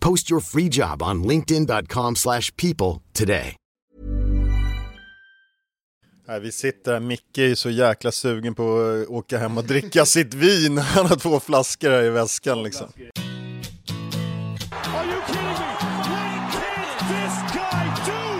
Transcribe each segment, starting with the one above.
Post your free job on linkedin.com/people slash people today. Nej, vi sitter här, Micke är så jäkla sugen på att åka hem och dricka sitt vin. Han har två flaskor här i väskan liksom. Are you kidding me? What can this guy do?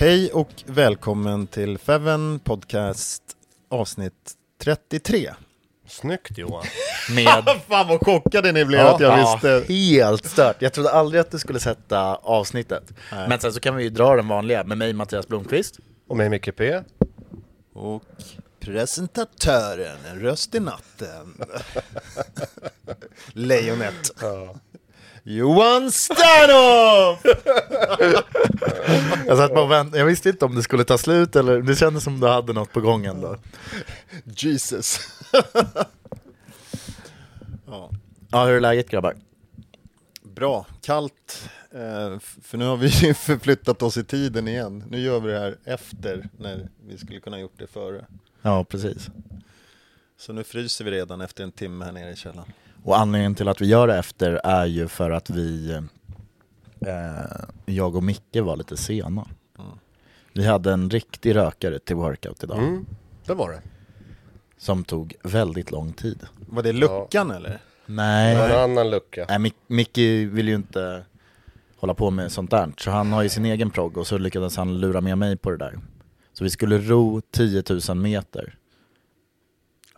Hej och välkommen till Feven Podcast avsnitt 33. Snyggt Johan. Med... Fan vad chockade ni blev Ja, att jag ja, visste. Helt stört. Jag trodde aldrig att du skulle sätta avsnittet. Nej. Men sen så kan vi ju dra den vanliga med mig Mattias Blomqvist. Och med Micke P. Och presentatören, en röst i natten. Lejonet. Johan Sternoff! Jag, satt bara och vänt... jag visste inte om det skulle ta slut eller det kändes som du hade något på gång ändå. Jesus. Ja, hur är läget grabbar? Bra, kallt. eh, För nu har vi förflyttat oss i tiden igen. Nu gör vi det här efter när vi skulle kunna gjort det före. Ja, precis. Så nu fryser vi redan efter en timme här nere i källaren. Och anledningen till att vi gör det efter är ju för att vi, eh, jag och Micke var lite sena. Vi hade en riktig rökare till workout idag. Mm, det var det. Som tog väldigt lång tid. Var det luckan eller? Det Nej, en annan lucka. Nej Mic- Micke vill ju inte hålla på med sånt där. Så han har ju sin egen progg och så lyckades han lura med mig på det där. Så vi skulle ro 10 000 meter.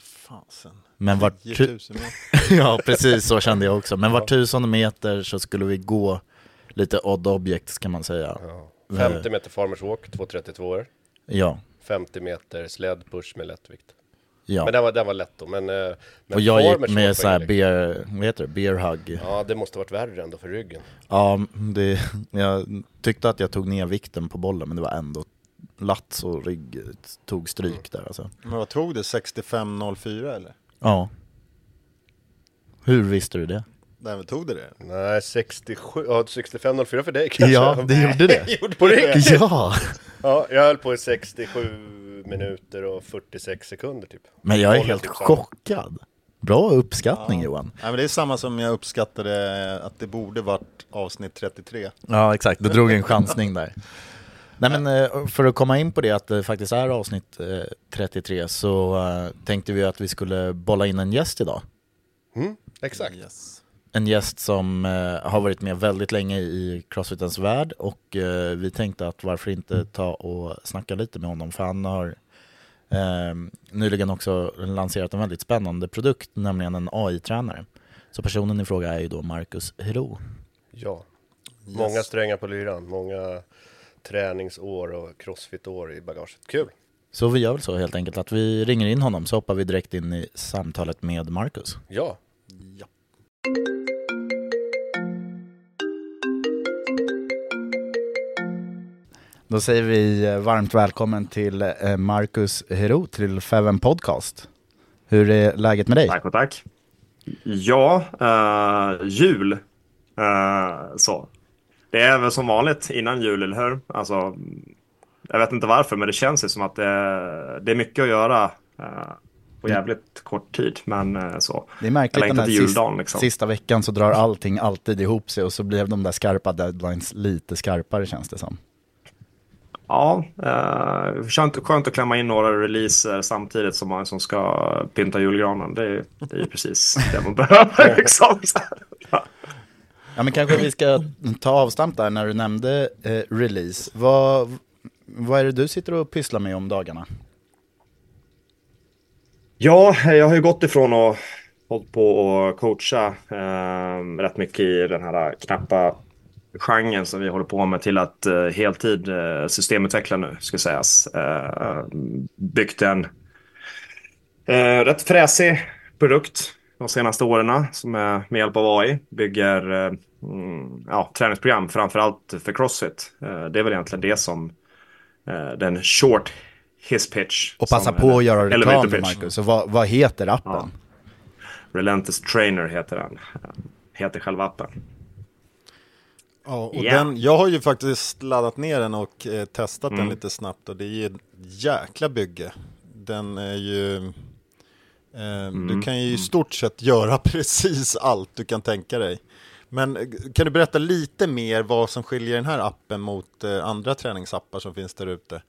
Fasen. Men var 10 tu- 000 meter. ja precis så kände jag också. Men var tusende meter så skulle vi gå lite odd objects kan man säga. Ja. 50 meter farmers walk, 2.32 år. Ja, 50 meter sled push med lättvikt. ja. Men den var, den var lätt då. Men, eh, men och jag gick med så här beer, vad heter det, beer hug. Ja, det måste varit värre ändå för ryggen. Ja, det, jag tyckte att jag tog ner vikten på bollen men det var ändå lats och rygg tog stryk där alltså. Men vad tog det? 65.04 eller? Ja. Hur visste du det? Nej men tog det det? Nej, 67, ja 65.04 för dig kanske. Ja, det gjorde det. På riktigt? Ja! Ja, jag höll på i 67 minuter och 46 sekunder typ. Men jag är Håller helt typ samma. chockad. Bra uppskattning Johan. Nej men det är samma som jag uppskattade att det borde varit avsnitt 33. Ja exakt, du drog en chansning där. Nej men eh, för att komma in på det att det faktiskt är avsnitt eh, 33 så eh, tänkte vi att vi skulle bolla in en gäst idag. Mm, exakt. Yes. En gäst som eh, har varit med väldigt länge i Crossfitens värld och eh, vi tänkte att varför inte ta och snacka lite med honom för han har eh, nyligen också lanserat en väldigt spännande produkt, nämligen en AI-tränare. Så personen i fråga är ju då Marcus Hero. Ja. Många strängar på lyran, många träningsår och crossfit-år i bagaget. Kul! Så vi gör väl så helt enkelt att vi ringer in honom så hoppar vi direkt in i samtalet med Marcus. Ja. Då säger vi eh, varmt välkommen till eh, Marcus Hero till Feven Podcast. Hur är läget med dig? Tack och tack. Ja, uh, jul. Uh, så. Det är väl som vanligt innan jul, eller hur? Alltså, jag vet inte varför, men det känns som att det, det är mycket att göra uh, på jävligt kort tid. Men så. Det är märkligt den här juldagen, sista, liksom. sista veckan så drar allting alltid ihop sig och så blir de där skarpa deadlines lite skarpare känns det som. Ja, eh, skönt, skönt att klämma in några releaser samtidigt som man som ska pynta julgranen. Det är, det är precis det man behöver. liksom. ja. Men kanske vi ska ta avstamp där när du nämnde eh, release. Vad, vad är det du sitter och pysslar med om dagarna? Ja, jag har ju gått ifrån att hållit på och coacha eh, rätt mycket i den här knappa genren som vi håller på med till att eh, heltid eh, systemutveckla nu, ska sägas. Eh, byggt en eh, rätt fräsig produkt de senaste åren som är med hjälp av AI bygger uh, mm, ja, träningsprogram, framförallt för Crossfit. det är väl egentligen det som den short his pitch. Och passa som, på att göra reklam. Marcus, så vad, vad heter appen? Ja. Relentless Trainer heter den, heter själva appen. Ja, och Ja. den, jag har ju faktiskt laddat ner den och eh, testat den Mm. lite snabbt och det är ju ett jäkla bygge. Den är ju... Eh, Du kan ju i stort sett göra precis allt du kan tänka dig. Men eh, kan du berätta lite mer vad som skiljer den här appen mot eh, andra träningsappar som finns där ute?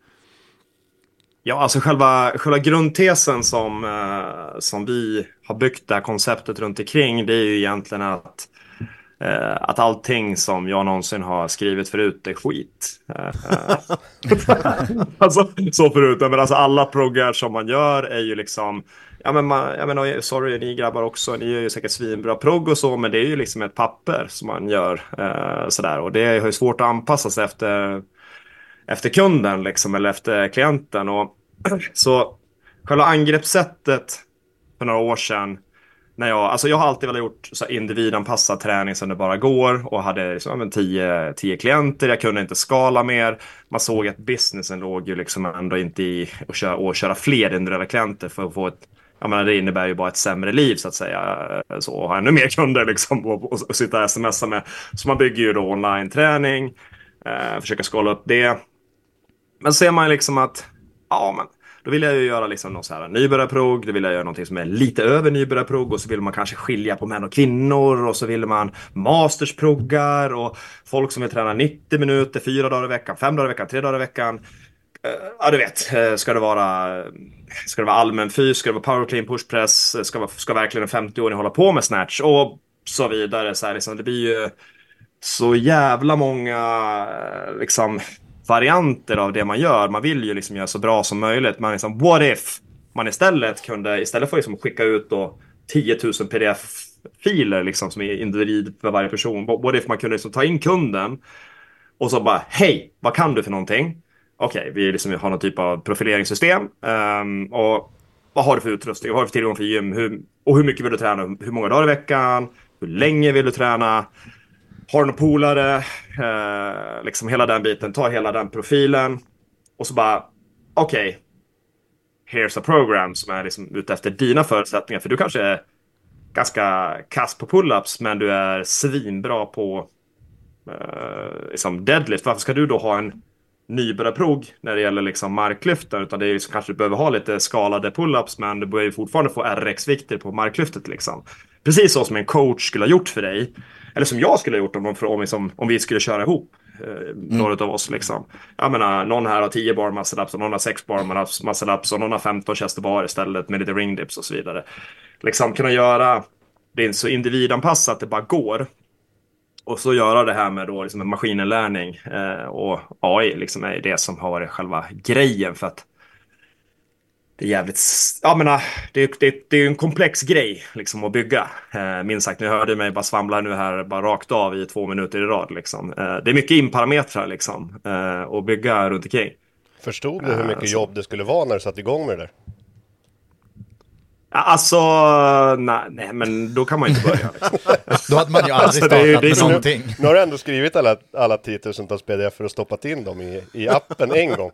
Ja, alltså själva, själva grundtesen som, eh, som vi har byggt det här konceptet runt omkring det är ju egentligen att, att allting som jag någonsin har skrivit förut är skit. Eh, eh, alltså, så förut, men alltså alla proggar som man gör är ju liksom Ja men man, jag menar, sorry ni grabbar också, ni gör ju säkert svinbra progg och så, men det är ju liksom ett papper som man gör eh, sådär och det har ju svårt att anpassa sig efter efter kunden liksom, eller efter klienten. Och, så själva angreppssättet för några år sedan när jag, alltså jag har alltid velat gjort så individanpassad träning som det bara går och hade liksom, men tio, tio klienter, jag kunde inte skala mer. Man såg att businessen låg ju liksom ändå inte i att köra, att köra fler individuella klienter för att få ett jag menar, det innebär ju bara ett sämre liv så att säga. Så och ha ännu mer kunder liksom och, och, och sitta och smsa med. Så man bygger ju då online-träning, eh, försöker skala upp det. Men ser man liksom att, ja men, då vill jag ju göra liksom någon så här nybörjarprogg, då vill jag göra någonting som är lite över nybörjarprogg och så vill man kanske skilja på män och kvinnor och så vill man mastersproggar och folk som vill träna 90 minuter, fyra dagar i veckan, fem dagar i veckan, tre dagar i veckan. Eh, ja, du vet, eh, ska det vara, ska det vara allmän fys, ska det vara power clean, push press, ska, ska verkligen en 50-åring hålla på med snatch och så vidare. Så här, liksom, det blir ju så jävla många eh, liksom, varianter av det man gör. Man vill ju liksom göra så bra som möjligt. Men liksom, what if man istället kunde, istället för att liksom skicka ut då 10 000 pdf-filer liksom, som är individ för varje person. What if man kunde liksom ta in kunden och så bara, hej, vad kan du för någonting? Okej, vi liksom har någon typ av profileringssystem. Um, och vad har du för utrustning? Vad har du för tillgång för gym? Hur, och hur mycket vill du träna? Hur många dagar i veckan? Hur länge vill du träna? Har du några polare? Eh, liksom hela den biten. Ta hela den profilen. Och så bara, okej. here's a program som är liksom ute efter dina förutsättningar. För du kanske är ganska kass på pull-ups men du är svinbra på eh, liksom deadlift. Varför ska du då ha en nybörjarprog när det gäller liksom marklyften? Utan det är liksom, kanske du behöver ha lite skalade pull-ups men du behöver ju fortfarande få RX-vikter på marklyftet liksom. Precis så som en coach skulle ha gjort för dig. Eller som jag skulle ha gjort om, de, om, liksom, om vi skulle köra ihop. Eh, Några av oss liksom. Jag menar, någon här har 10 bar muscle ups och någon har 6 bar muscle ups och någon har 15 chest bar istället med lite ring dips och så vidare. Liksom kunna göra det så individanpassat det bara går. Och så göra det här med då liksom maskininlärning eh, och AI liksom är det som har varit själva grejen för att det är jävligt, ja men det, det, det är ju en komplex grej liksom att bygga. Eh, minst sagt, ni hörde mig bara svamla nu här bara rakt av i två minuter i rad liksom. Eh, det är mycket inparametrar liksom eh, att bygga runt omkring. Förstod du hur mycket jobb det skulle vara när du satte igång med det där? Alltså, nej, nej, men då kan man ju inte börja. Liksom. Då hade man ju aldrig Alltså, det är ju- startat det är med som- någonting. Nu har du ändå skrivit alla, alla tiotusentals pdf för att stoppat in dem i, i appen en gång.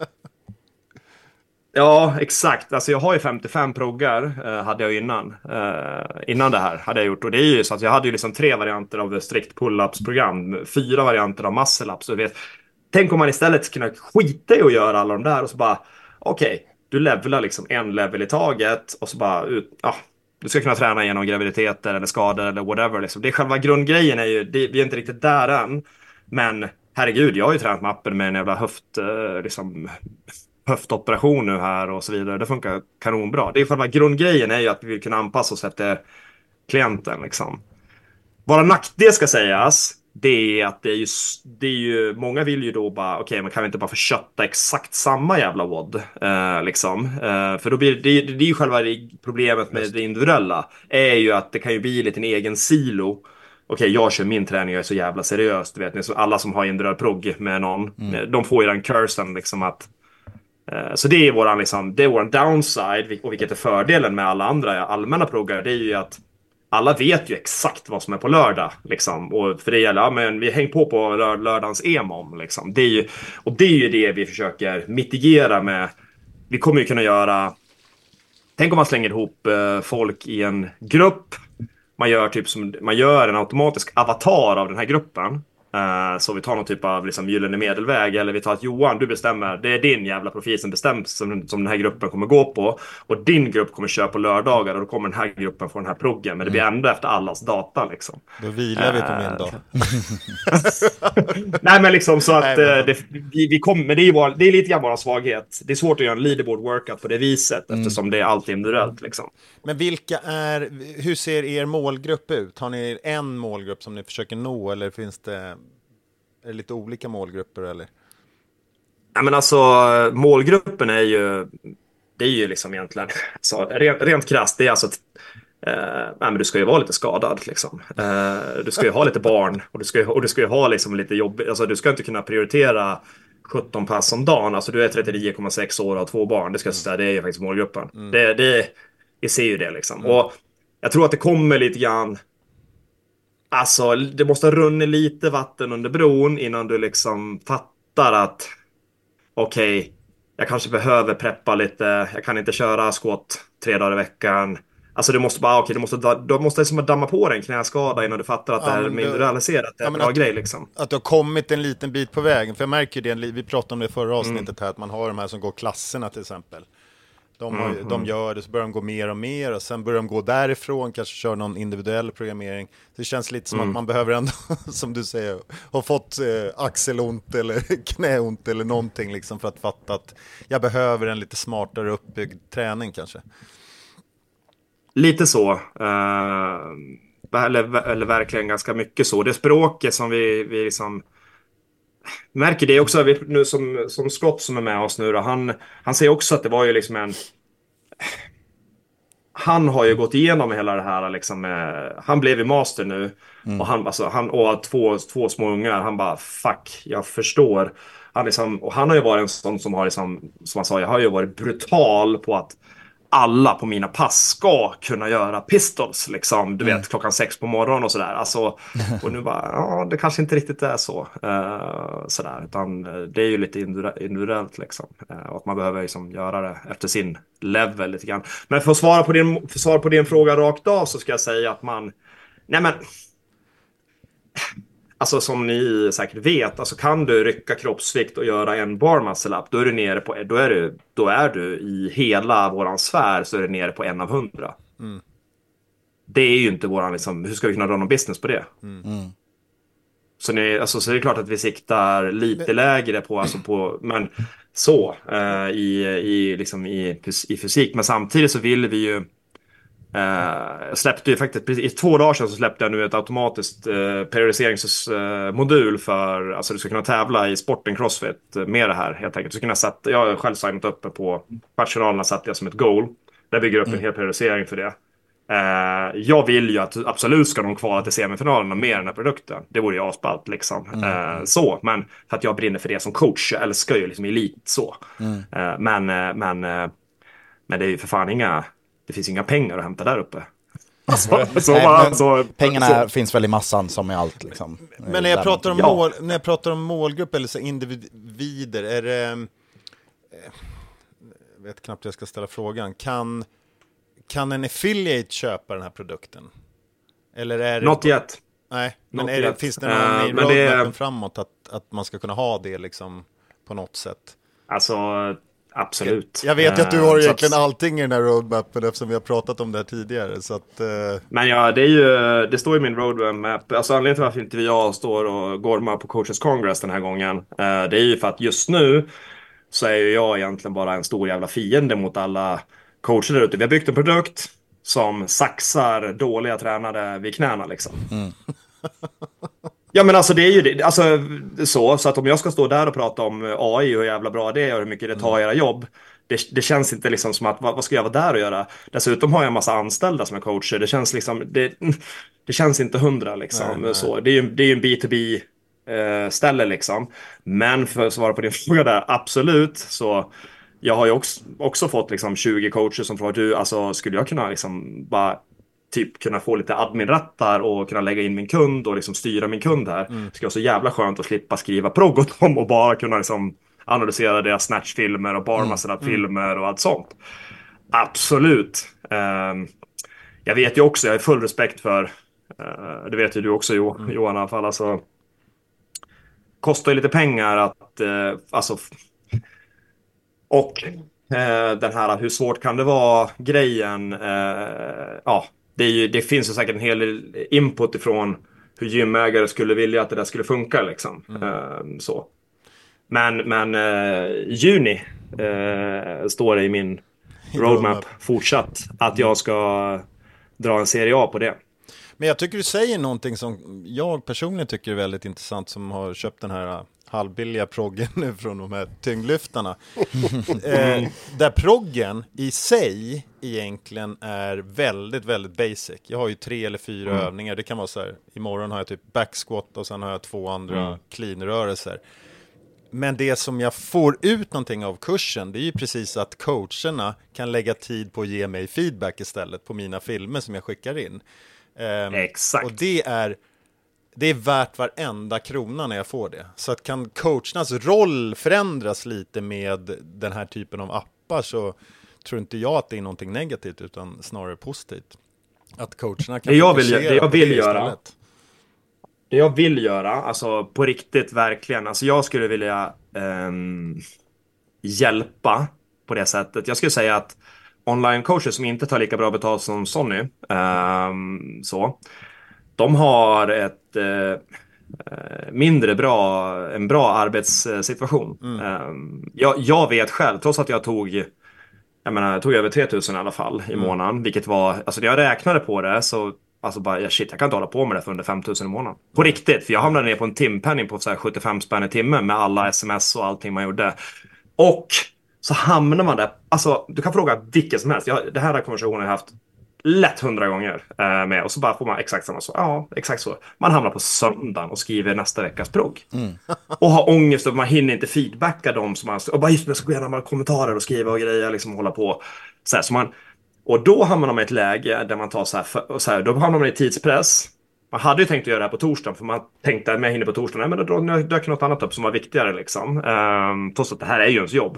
Ja, exakt. Alltså jag har ju 55 proggar, eh, hade jag ju innan. Eh, innan det här hade jag gjort. Och det är ju så att jag hade ju liksom tre varianter av strikt pull-ups-program. Fyra varianter av muscle-ups. Du vet, Tänk om man istället kunde kunna skita i att göra alla de där och så bara, okej, du levlar liksom en level i taget och så bara, ut, ja, du ska kunna träna genom graviditeter eller skador eller whatever. Liksom. Det är själva grundgrejen är ju, det, vi är inte riktigt där än. Men herregud, jag har ju tränat med appen med en jävla höft, eh, liksom, höftoperation nu här och så vidare. Det funkar kanonbra. Det är själva grundgrejen är ju att vi vill kunna anpassa oss efter klienten liksom. Bara nackdel ska sägas, det är att det är ju, det är ju många vill ju då bara, okej, men kan vi inte bara få kötta exakt samma jävla WOD? Eh, liksom. Eh, för då blir det, det, är ju själva problemet med det individuella, är ju att det kan ju bli en liten egen silo. Okej, jag kör min träning, jag är så jävla seriös, du vet, ni, så alla som har individuell progg med någon, eh, de får ju den cursen liksom att Eh, så det är våran, liksom, det är våran downside och vilket är fördelen med alla andra allmänna proggar. Det är ju att alla vet ju exakt vad som är på lördag. Liksom. Och för det gäller, ja men vi hänger på på lör lördagens EMOM. Liksom. Det är ju, och det är ju det vi försöker mitigera med. Vi kommer ju kunna göra, tänk om man slänger ihop eh, folk i en grupp. Man gör, typ som, man gör en automatisk avatar av den här gruppen. Eh, så vi tar någon typ av liksom, gyllene medelväg eller vi tar att Johan, du bestämmer. Det är din jävla profil som bestäms som, som den här gruppen kommer gå på. Och din grupp kommer köra på lördagar och då kommer den här gruppen få den här proggen. Men det blir ändå efter allas data liksom. Då vilar vi på min Eh, dag. Nej men liksom så att Nej, men- eh, det, vi, vi kommer, det är, vår, det är lite grann vår svaghet. Det är svårt att göra en leaderboard workout på det viset eftersom det är allt individuellt liksom. Men vilka är, hur ser er målgrupp ut? Har ni en målgrupp som ni försöker nå eller finns det, är det lite olika målgrupper eller? Ja, men alltså målgruppen är ju, det är ju liksom egentligen, så, rent, rent krasst, det är alltså nej, men du ska ju vara lite skadad liksom. Eh, du ska ju ha lite barn och du ska ju, och du ska ju ha liksom lite jobb, alltså du ska inte kunna prioritera 17 pass om dagen, alltså du är 39,6 år och har två barn, det ska jag säga, det är ju faktiskt målgruppen. Det, det, vi ser ju det liksom. Och jag tror att det kommer lite grann, Alltså, det måste ha runnit lite vatten under bron innan du liksom fattar att okej, jag kanske behöver preppa lite, jag kan inte köra skott tre dagar i veckan. Alltså du måste bara, okej, du måste, du måste liksom damma på dig en knäskada innan du fattar att Ja, det här med du- individualiserat är Ja, en men bra att- grej liksom. Att du har kommit en liten bit på vägen, för jag märker ju det, vi pratade om det i förra Mm. avsnittet här, att man har de här som går klasserna till exempel. De, har, Mm, de gör det, så börjar de gå mer och mer och sen börjar de gå därifrån, kanske köra någon individuell programmering. Det känns lite som Mm. att man behöver ändå, som du säger, ha fått eh, axelont eller knäont eller någonting liksom för att fatta att jag behöver en lite smartare uppbyggd träning kanske. Lite så. eh, eller, eller verkligen ganska mycket så. Det språket som vi, vi liksom märker det också. Vi, nu som, som Scott som är med oss nu då, han, han säger också att det var ju liksom en... Han har ju gått igenom hela det här liksom. med- han blev ju master nu. Och han, alltså, han och två, två små ungar. Han bara fuck, jag förstår. Han, liksom, och han har ju varit en sån som har liksom, som han sa, jag har ju varit brutal på att alla på mina pass ska kunna göra pistols, liksom. Du vet, klockan sex på morgonen och sådär. Alltså, och nu bara, ja, det kanske inte riktigt är så. Uh, sådär, utan eh, det är ju lite individu- individuellt, liksom. Eh, och att man behöver liksom göra det efter sin level lite grann. Men för att svara på din, för svara på din fråga rakt av så ska jag säga att man, nej men, Alltså som ni säkert vet, alltså kan du rycka kroppsvikt och göra en bar muscle up, då är du nere på, då är du, då är du i hela våran sfär så är du nere på en av hundra. Det är ju inte våran, liksom, hur ska vi kunna dra någon business på det? Så, ni, alltså, så det är klart att vi siktar lite lägre på, alltså på, men så, eh, i, i, liksom i, i fysik. Men samtidigt så vill vi ju, Eh, jag släppte ju faktiskt, i två dagar sedan så släppte jag nu ett automatiskt eh, periodiseringsmodul för, alltså du ska kunna tävla i sporten crossfit eh, med det här helt enkelt. Så kunna sätta, jag har själv signat upp på, kvartsfinalerna satte jag som ett goal. Där bygger upp en hel periodisering för det. Eh, jag vill ju att absolut ska de kvala till semifinalen och med den här produkten. Det vore ju asballt liksom. Mm. Eh, så, men för att jag brinner för det som coach. Jag älskar ju liksom elit så. Mm. Eh, men, eh, men, eh, men det är ju för fan inga, det finns inga pengar att hämta där uppe. Så, så, Nej, bara- men så, Pengarna så. finns väl i massan som i allt liksom. Men när jag, Där- pratar om Ja. mål, när jag pratar om målgrupp eller så individer, är det... eh, Jag vet knappt hur jag ska ställa frågan. Kan, kan en affiliate köpa den här produkten? Eller är det... Not yet. Nej, men Not är det, yet. finns det någon Eh, i det- framåt att, att man ska kunna ha det liksom på något sätt? Alltså, absolut. Jag vet ju att du Eh, har att- egentligen allting i den här roadmappen eftersom vi har pratat om det här tidigare. Så att, eh, Men ja, det är ju, det står i min roadmap. Alltså anledningen till varför inte jag står och gormar på coaches congress den här gången. eh, det är ju för att just nu så är ju jag egentligen bara en stor jävla fiende mot alla coacher där ute. Vi har byggt en produkt som saxar dåliga tränare vid knäna liksom. Ja men alltså det är ju det, alltså så, så att om jag ska stå där och prata om AI och hur jävla bra det är och hur mycket det tar era jobb. Det, det känns inte liksom som att vad, vad ska jag vara där och göra? Dessutom har jag en massa anställda som är coacher. Det känns liksom, det, det känns inte hundra liksom. Nej, nej. Så, det är ju det är ju en B2B eh, ställe liksom. Men för att svara på din fråga där, absolut så jag har ju också, också fått liksom 20 coacher som frågar du, alltså skulle jag kunna liksom bara typ kunna få lite adminrattar och kunna lägga in min kund och liksom styra min kund här. Det skulle vara så jävla skönt att slippa skriva progg åt dem och bara kunna liksom analysera deras snatchfilmer och barmasterad-filmer och allt sånt. Absolut. Ehm, jag vet ju också, jag har full respekt för, eh, det vet ju du också Jo- Johan i alla fall, alltså kostar ju lite pengar att, eh, alltså och eh, den här hur svårt kan det vara grejen, ja, det, ju, det finns ju säkert en hel del input ifrån hur gymägare skulle vilja att det där skulle funka liksom. Eh, så. Men, men eh, juni eh, står det i min roadmap roadmap. fortsatt att jag ska dra en serie A på det. Men jag tycker du säger någonting som jag personligen tycker är väldigt intressant som har köpt den här halvbilliga proggen nu från de här tyngdlyftarna. eh, där proggen i sig egentligen är väldigt, väldigt basic. Jag har ju tre eller fyra Mm. övningar. Det kan vara så här, imorgon har jag typ backsquat och sen har jag två andra Mm. clean-rörelser. Men det som jag får ut någonting av kursen, det är ju precis att coacherna kan lägga tid på att ge mig feedback istället på mina filmer som jag skickar in. Ehm, Exakt. Och det är, det är värt varenda krona när jag får det. Så att kan coachernas roll förändras lite med den här typen av appar så tror inte jag att det är någonting negativt utan snarare positivt. Att coacherna kan Det jag vill- det jag vill det göra-. Det jag vill göra, alltså på riktigt verkligen, alltså jag skulle vilja ehm, hjälpa på det sättet. Jag skulle säga att online-coacher som inte tar lika bra betalt som Sonny, ehm, så, de har ett eh, eh, mindre bra, en bra arbetssituation. Ehm, jag, jag vet själv, trots att jag tog jag menar, jag tog över 3000 i alla fall i månaden, vilket var, alltså när jag räknade på det så, alltså bara, ja, shit, jag kan inte hålla på med det för under 5000 i månaden. På riktigt, för jag hamnade ner på en timpenning på så här 75 spänn i timmen med alla sms och allting man gjorde. Och så hamnar man där, alltså du kan fråga vilken som helst, jag, det här har konversationen jag haft lätt hundra gånger eh, med och så bara får man exakt samma svar. Ja, exakt så. Man hamnar på söndagen och skriver nästa veckas progg. Och har ångest och man hinner inte feedbacka dem som man... Och bara just det, jag ska gå igenom alla kommentarer och skriva och grejer liksom och hålla på. Så här, så man, och då hamnar man i ett läge där man tar så här, för, och så här, då hamnar man i tidspress. Man hade ju tänkt att göra det här på torsdagen för man tänkte att jag hinner på torsdagen, nej men då då dök något annat upp som var viktigare liksom. Um, trots att det här är ju ens jobb.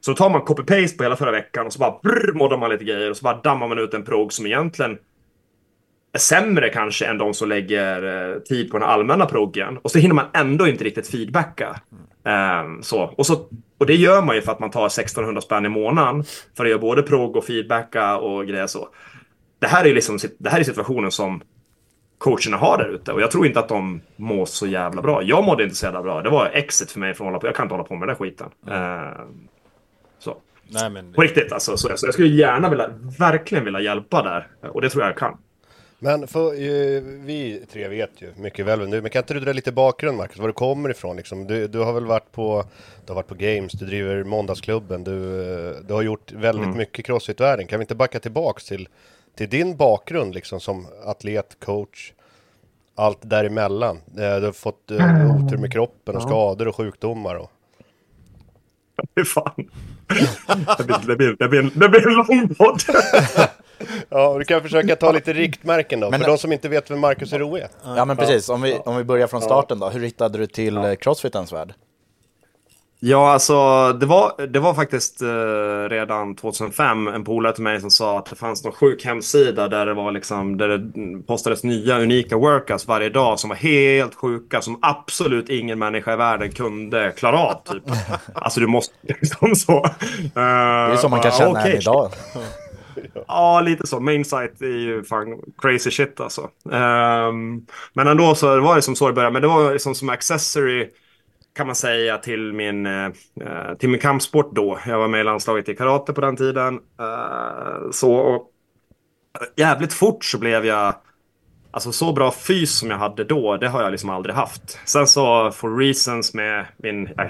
Så tar man copy-paste på hela förra veckan och så bara brr, moddar man lite grejer och så bara dammar man ut en progg som egentligen är sämre kanske än de som lägger eh, tid på den allmänna proggen. Och så hinner man ändå inte riktigt feedbacka. Um, så. Och, så, och det gör man ju för att man tar 1600 spänn i månaden för att göra både progg och feedbacka och grejer så. Det här är liksom det här är situationen som coacherna har där ute och jag tror inte att de mår så jävla bra. Jag mådde inte så jävla bra. Det var exit för mig från att hålla på. Jag kan inte hålla på med den där skiten. Mm. Uh, Nej, men På riktigt alltså. Så, så jag skulle gärna vilja, verkligen vilja hjälpa där. Och det tror jag jag kan. Men för, eh, vi tre vet ju mycket väl är, men kan inte du dra lite bakgrund Marcus, var du kommer ifrån liksom? Du, du har väl varit på, du har varit på Games, du driver Måndagsklubben, du, eh, du har gjort väldigt Mm. mycket crossfit-världen. Kan vi inte backa tillbaks till till din bakgrund liksom som atlet, coach, allt däremellan. Eh, Du har fått eh, otur med kroppen och skador och sjukdomar. Och... Fy fan. Det blir, det blir, det blir, det blir en lång podd. Ja, du kan försöka ta lite riktmärken då, Men- för de som inte vet vem Marcus Ero är. Ja men precis, om vi, om vi börjar från starten då. Hur hittade du till ja. Crossfitens värld? Ja, alltså det var, det var faktiskt eh, redan 2005 en polare till mig som sa att det fanns någon sjuk hemsida där det var liksom där det postades nya unika workouts varje dag som var helt sjuka som absolut ingen människa i världen kunde klara av. Typ. Alltså du måste liksom så. Det är så man kan känna än idag. Ja, lite så. Mainsight är ju fan crazy shit alltså. Ehm, men ändå så var det som så det började. Men det var liksom som accessory kan man säga till min, eh, eh, till min kampsport då. Jag var med i landslaget i karate på den tiden. Eh, så och jävligt fort så blev jag Alltså så bra fys som jag hade då, det har jag liksom aldrig haft. Sen så for reasons med min... Äh,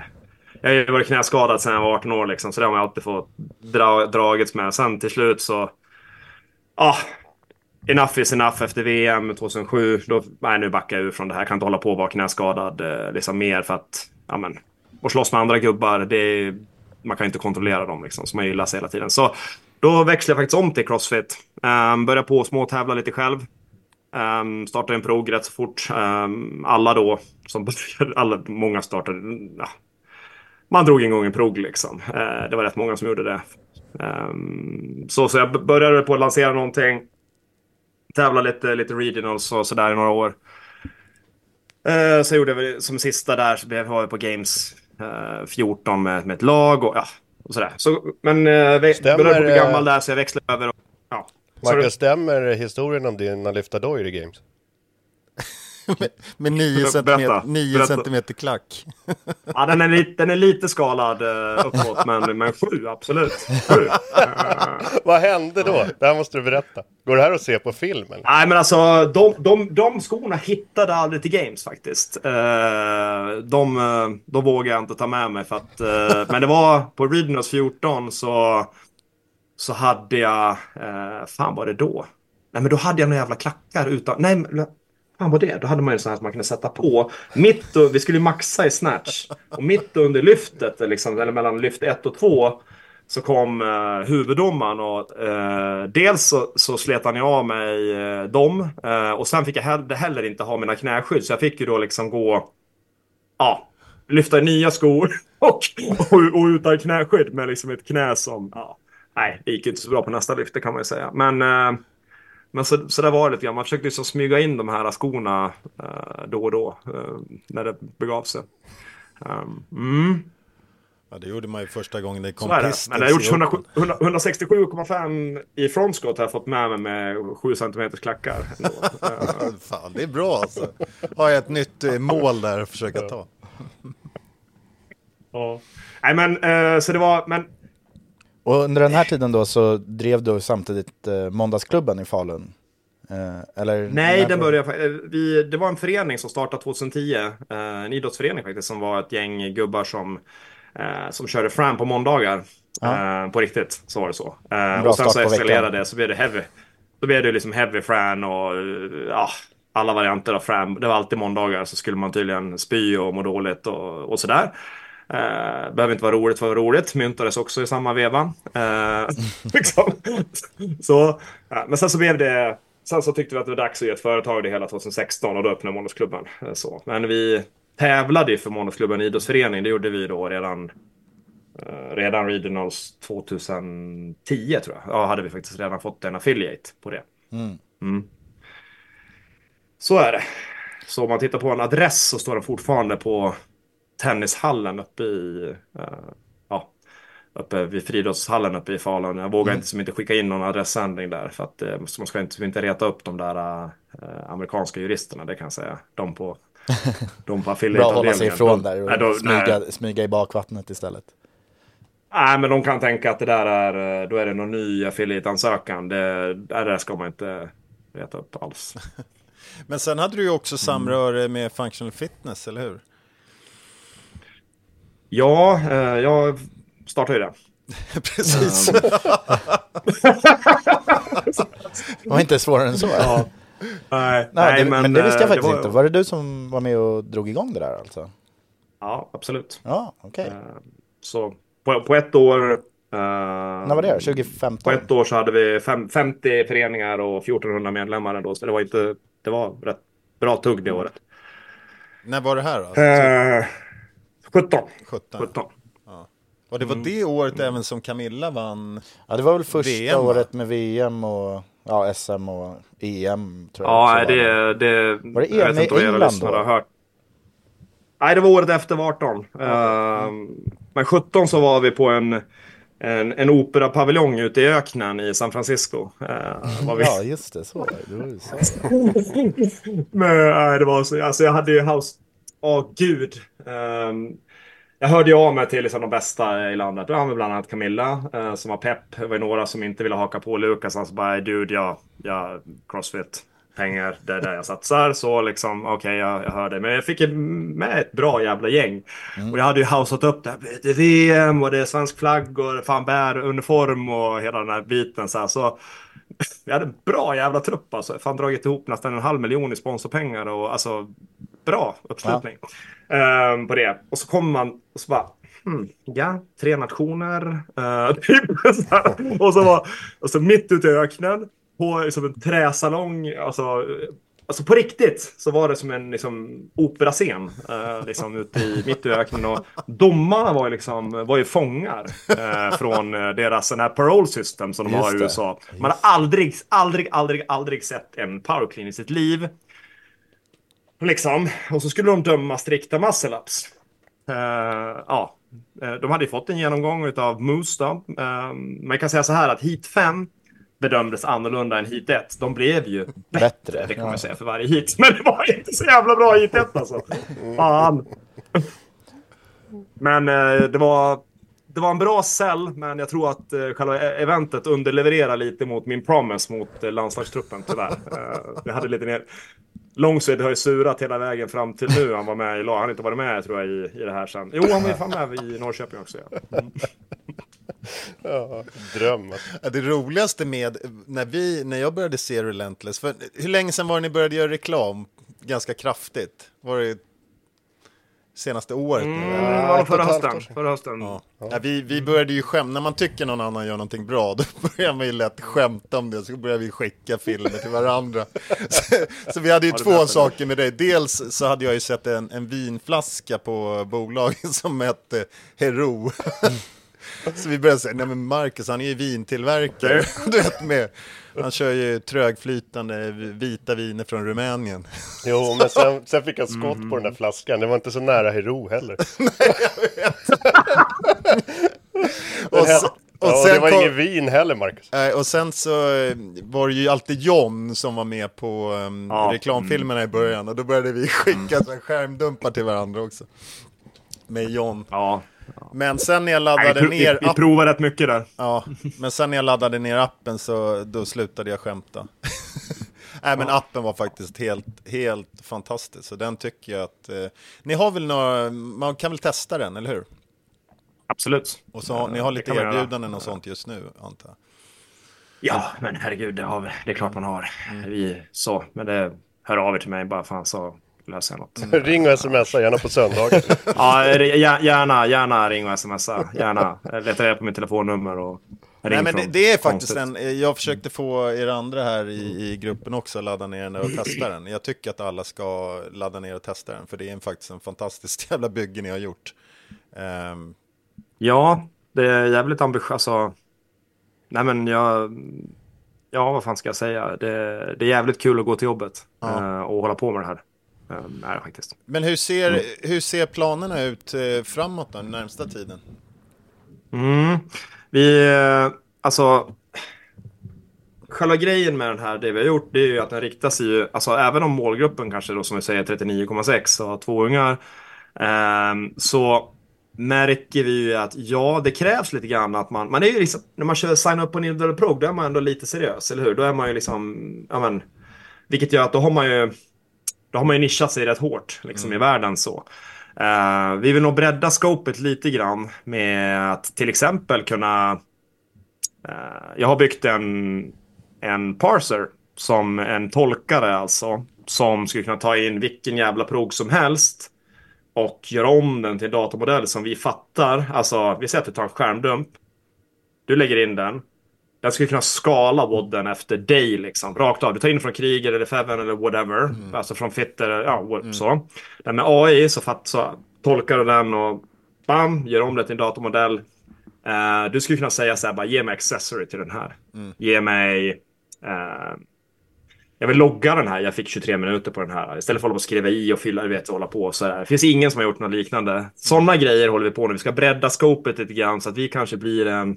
jag har ju varit knäskadad sedan jag var 18 år liksom, så det har man alltid fått dra, dragits med. Sen till slut så... Ah, enough is enough efter VM 2007. Då, nej, nu backar jag ur från det här. Jag kan inte hålla på och vara knäskadad eh, liksom mer för att... Ja, men, och slåss med andra gubbar, det man kan ju inte kontrollera dem liksom, så man gillar sig hela tiden. Så då växlade jag faktiskt om till Crossfit. Ehm, um, började på små tävla lite själv. Ehm, um, startade en prog rätt så fort. Um, alla då, som alla, många startade, ja, man drog en gång en prog liksom. Uh, det var rätt många som gjorde det. Um, så, så jag började på att lansera någonting. Tävla lite, lite regionals och sådär i några år. Uh, så gjorde vi som sista där så blev jag på Games uh, 14 med, med ett lag och ja, och sådär. Så, men uh, vi Stämmer, började bli eh, gammal där så jag växlade över. Och, ja. Så Marcus, stämmer historien om dina lyfta dojor i Games? Med 9 Berätta, centimeter, 9 berätta. centimeter klack. Ja, den är lite, den är lite skalad uh, uppåt, men, men sju, absolut. Sju. Vad hände då? Det här måste du berätta. Går det här att se på filmen? Nej, men alltså de, de, de skorna hittade aldrig till Games faktiskt. Eh, de, eh, de vågar jag inte ta med mig för att... eh, men det var på Regionals 14 så, så hade jag... Fan var det då? Nej, men då hade jag några jävla klackar utan... Nej, men, fan var det? Då hade man ju en sån här som man kunde sätta på. Mitt och, vi skulle ju maxa i snatch. Och mitt under lyftet, liksom, eller mellan lyft 1 och 2 så kom eh, huvuddomaren och eh, dels så, så slet han ju av mig eh, dem eh, och sen fick jag heller, heller inte ha mina knäskydd så jag fick ju då liksom gå ja, lyfta i nya skor och, och, och utan knäskydd med liksom ett knä som ja, nej, det gick ju inte så bra på nästa lyft det kan man ju säga men eh, men så, så där var det lite grann. Man försökte liksom smyga in de här skorna eh, då och då eh, när det begav sig. Um, mm. Ja, det gjorde man ju första gången det kom Så är det. Men det har gjorts i 100 Open. 167,5 i frontskott har jag fått med mig med 7 cm klackar. Fan, det är bra alltså. Har jag ett nytt eh, mål där att försöka ta. ja. Nej men eh, så det var, men Och under den här tiden då så drev du samtidigt eh, Måndagsklubben i Falun? Eh, eller nej den började eh, vi, Det var en förening som startade 2010. Eh, en idrottsförening faktiskt som var ett gäng gubbar som eh, som körde fram på måndagar. Eh, på riktigt, så var det så. Och sen så eskalerade det så blev det heavy. Då blev det liksom heavy fran och ja, alla varianter av fran. Det var alltid måndagar så skulle man tydligen spy och må dåligt och, och sådär. Uh, behöver inte vara roligt för att vara roligt. Myntades också i samma veva. Eh, liksom. så, ja, men sen så blev det... Sen så tyckte vi att det var dags att ge ett företag det hela 2016 och då öppnade Måndagsklubben. Eh, Så. Men vi tävlade ju för Måndagsklubben idrottsförening. Det gjorde vi då redan eh, redan Regionals 2010 tror jag. Ja, hade vi faktiskt redan fått en affiliate på det. Mm. Så är det. Så om man tittar på en adress så står den fortfarande på tennishallen uppe i eh, ja, uppe vid friidrottshallen uppe i Falun. Jag vågar inte som inte skicka in någon adressändring där för att eh, man ska inte, inte reta upp de där eh, amerikanska juristerna, det kan jag säga. De på, de på Bra att hålla sig ifrån De- där och nej, de- smyga, nej. smyga i bakvattnet istället. Nej, men de kan tänka att det där är, då är det någon ny affiliate-ansökan. Det, det där ska man inte reta upp alls. Men sen hade du ju också samröre med functional fitness, eller hur? Ja, eh, jag startade ju det. Precis. Det var inte svårare än så. Ja. Nej, Nej, det, men, det visste jag eh, faktiskt var- inte. Var det du som var med och drog igång det där alltså? Ja, absolut. Ja, okej. Eh, Så på, på ett år... När var det? 2015? På ett år så hade vi fem, 50 föreningar och 1400 medlemmar ändå. Så det var inte... Det var rätt bra tugg det året. När var det här då? Eh, 17. 17. 17. Och det var det året även som Camilla vann? Ja, det var väl första VM, året med VM och ja, SM och EM tror jag Ja, nej, var. det, det... Var det jag EM vet i inte vad era England lyssnare då? har hört. Nej, det var året efter var 18. Eh, men 17 så var vi på en, en, en operapaviljong ute i öknen i San Francisco. Eh, var vi. Ja, just det. Så var det. det. Var ju så. Men nej, det var så, alltså jag hade ju house, åh gud. Ehm, jag hörde ju av mig till liksom de bästa i landet. Ja, men bland annat Camilla eh, som var pepp. Det var ju några som inte ville haka på Lukas. Han sa bara, dude, jag, jag crossfit. Pengar, det är där jag satsar. Så liksom, okej, jag, jag hör dig. Men jag fick med ett bra jävla gäng. Och jag hade ju houseat upp det. här. Det är VM och det är svensk flagg och fan bär uniform och hela den här biten. Så, här. så vi hade en bra jävla trupp alltså. Fan dragit ihop nästan en halv miljon i sponsorpengar och alltså bra uppslutning ehm, på det. Och så kommer man och så bara hmm, ja, tre nationer. eh, typ, och så var och så mitt ute i öknen på liksom en träsalong. Alltså, Alltså på riktigt så var det som en liksom, operascen eh, liksom ute i, mitt i öknen. Och domarna var ju, liksom, var ju fångar eh, från eh, deras sån här parole system som de Just har i. USA. Man har aldrig, aldrig, aldrig, aldrig sett en power clean i sitt liv. Liksom. Och så skulle de döma strikta muscle ups. Eh, ja, Eh, de hade ju fått en genomgång av Moose då. Eh, man kan säga så här att Heat 5 bedömdes annorlunda än Heat 1. De blev ju bättre, Bättre, det kan man ja. säga för varje Heat. Men det var inte så jävla bra Heat 1 alltså. Fan. Men eh, det var det var en bra sell, men jag tror att eh, själva e- eventet underlevererar lite mot min promise mot eh, landslagstruppen tyvärr. Eh, vi hade lite ner... Långsved har ju surat hela vägen fram till nu. Han var med i lag. Han har inte varit med tror jag i, i det här sen. Jo, han var ju fan med i Norrköping också. Ja. Mm. Ja, dröm. Det roligaste med när, vi, när jag började se Relentless, för hur länge sedan var det ni började göra reklam ganska kraftigt? Var det senaste året? Mm, ja, förra hösten. Förra hösten. Ja. Ja, vi, vi började ju skämta, när man tycker någon annan gör någonting bra, då börjar man ju lätt skämta om det, så börjar vi skicka filmer till varandra. Så, så vi hade ju två saker med dig. Dels så hade jag ju sett en, en vinflaska på bolaget som hette Hero. Så vi började säga, nej men Marcus han är ju vintillverkare. Du vet med, han kör ju trögflytande vita viner från Rumänien. Jo, men sen, sen fick han skott på den där flaskan. Det var inte så nära Hero heller. Och, sen, sen, och, ja, sen det var kom, ingen vin heller, Marcus. Nej, och sen så eh, var det ju alltid John som var med på um, Ja. reklamfilmerna i början och då började vi skicka så här skärmdumpar till varandra också. Med John. Ja. Men sen när jag Nej, laddade vi, vi, ner vi appen, provar rätt mycket där. ja, men sen när jag laddade ner appen så då slutade jag skämta. Nej men appen var faktiskt helt, helt fantastisk, så den tycker jag att... Eh, ni har väl några, man kan väl testa den, eller hur? Absolut. Och så har, ni har lite erbjudanden och sånt just nu, antar jag. Ja, men herregud, det, har vi. det är klart man har. Vi, så, men det hör av er till mig bara fan så löser jag något. Ring och smsa, gärna på söndagar. Ja, gär- gärna, gärna ring och smsa. Gärna. Jag letar reda på mitt telefonnummer och ring Nej men det, från det är faktiskt konstigt. en, jag försökte få er andra här i, i gruppen också att ladda ner den och testa den. Jag tycker att alla ska ladda ner och testa den, för det är en, faktiskt en fantastisk jävla bygge ni har gjort. Ehm, Ja, det är jävligt ambitiöst. Alltså, nej men jag... Ja, vad fan ska jag säga? Det, det är jävligt kul att gå till jobbet Ja. eh, och hålla på med det här. Är det faktiskt. men hur ser, hur ser planerna ut eh, framåt då, den närmsta tiden? Mm. Vi, eh, alltså... Själva grejen med den här, det vi har gjort, det är ju att den riktar sig ju, alltså även om målgruppen kanske då som vi säger 39,6 och har två ungar, ehm, så märker vi ju att ja, det krävs lite grann att man, man är ju liksom, när man kör sign up på en individuell prog, då är man ändå lite seriös, eller hur? Då är man ju liksom, ja men, vilket gör att då har man ju, då har man ju nischat sig rätt hårt liksom i världen så. Eh, vi vill nog bredda scopet lite grann med att till exempel kunna... eh, jag har byggt en, en parser som en tolkare alltså. Som skulle kunna ta in vilken jävla prog som helst. Och göra om den till en datamodell som vi fattar. Alltså, vi säger att du tar en skärmdump. Du lägger in den. Den skulle kunna skala wodden efter dig liksom. Rakt av. Du tar in från Kriger eller Feven eller whatever. Alltså från Fitter. Ja, what- så. Den med AI så, fatt, så tolkar du den och bam, gör om det till en datamodell. Eh, du skulle kunna säga så här, bara ge mig accessory till den här. Ge mig... eh, jag vill logga den här, jag fick 23 minuter på den här. Istället för att hålla på och skriva i och fylla, du vet, och hålla på så här. Det finns ingen som har gjort något liknande. Sådana grejer håller vi på nu. Vi ska bredda scopet lite grann så att vi kanske blir en...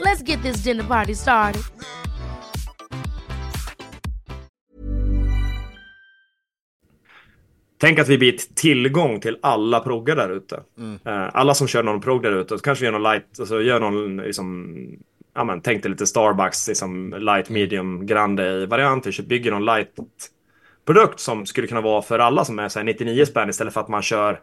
Let's get this dinner party started. Tänk att vi blir tillgång till alla proggar där ute. Eh, alla som kör någon progg där ute. Så kanske vi gör någon light, alltså gör någon liksom... Ja men tänk dig lite Starbucks, liksom light, medium, grande variant. Vi bygger någon light produkt som skulle kunna vara för alla som är så här 99 spänn istället för att man kör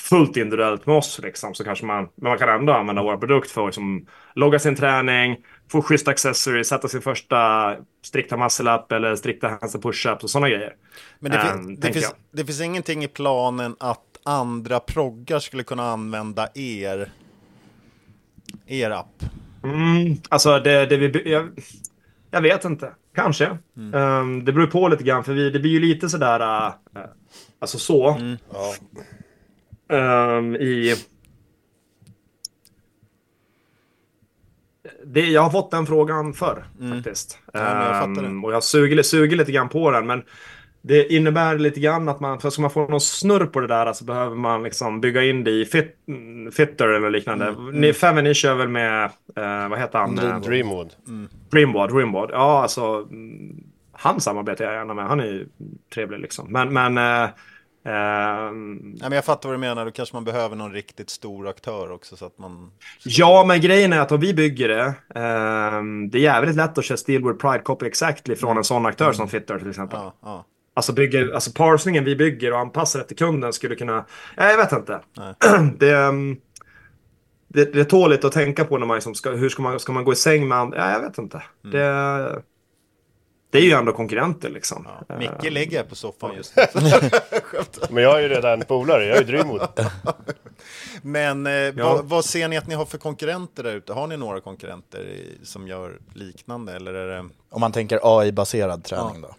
fullt individuellt med oss liksom. Så kanske man, men man kan ändå använda vår produkt för att liksom, logga sin träning, få schysst accessory, sätta sin första strikta muscle up eller strikta hands and push-ups och sådana grejer. Men det, fin- Ehm, det, finns, det finns ingenting i planen att andra proggar skulle kunna använda er, er app? Mm, alltså det, det vi... Jag, jag vet inte. Kanske. Ehm, det beror på lite grann för vi, det blir ju lite sådär... Uh, alltså så. Ja. Ehm, I... Det, jag har fått den frågan förr faktiskt. Ja, jag. Ehm, och jag suger, suger lite grann på den. Men det innebär lite grann att man, för ska man få någon snurr på det där så behöver man liksom bygga in det i fit, mm, Fitter eller liknande. Mm, Ni, Feven, ni kör väl med, eh, vad heter han? Eh, Dreamwood. Dreamboard, Dreamboard. Ja, alltså. mm, Han samarbetar jag gärna med. Han är ju trevlig liksom. Men, men... Eh, ehm, Nej, men jag fattar vad du menar, då kanske man behöver någon riktigt stor aktör också så att man... ja, men grejen är att om vi bygger det. ehm, det är jävligt lätt att köra Steelwood Pride Copy Exactly från en sån aktör som Fitter till exempel. Ja, ja. Alltså, bygger, alltså parsningen vi bygger och anpassar efter kunden skulle kunna... Ja, jag vet inte. det, ehm, det, det är tåligt att tänka på när man liksom ska... Hur ska man, ska man gå i säng med andra? Ja, jag vet inte. Det, det är ju ändå konkurrenter liksom. Micke ligger på soffan just nu. Men jag är ju redan polare, jag är ju Dreamwood. Men eh, vad, vad ser ni att ni har för konkurrenter där ute? Har ni några konkurrenter i, som gör liknande eller är det... Om man tänker AI-baserad träning då?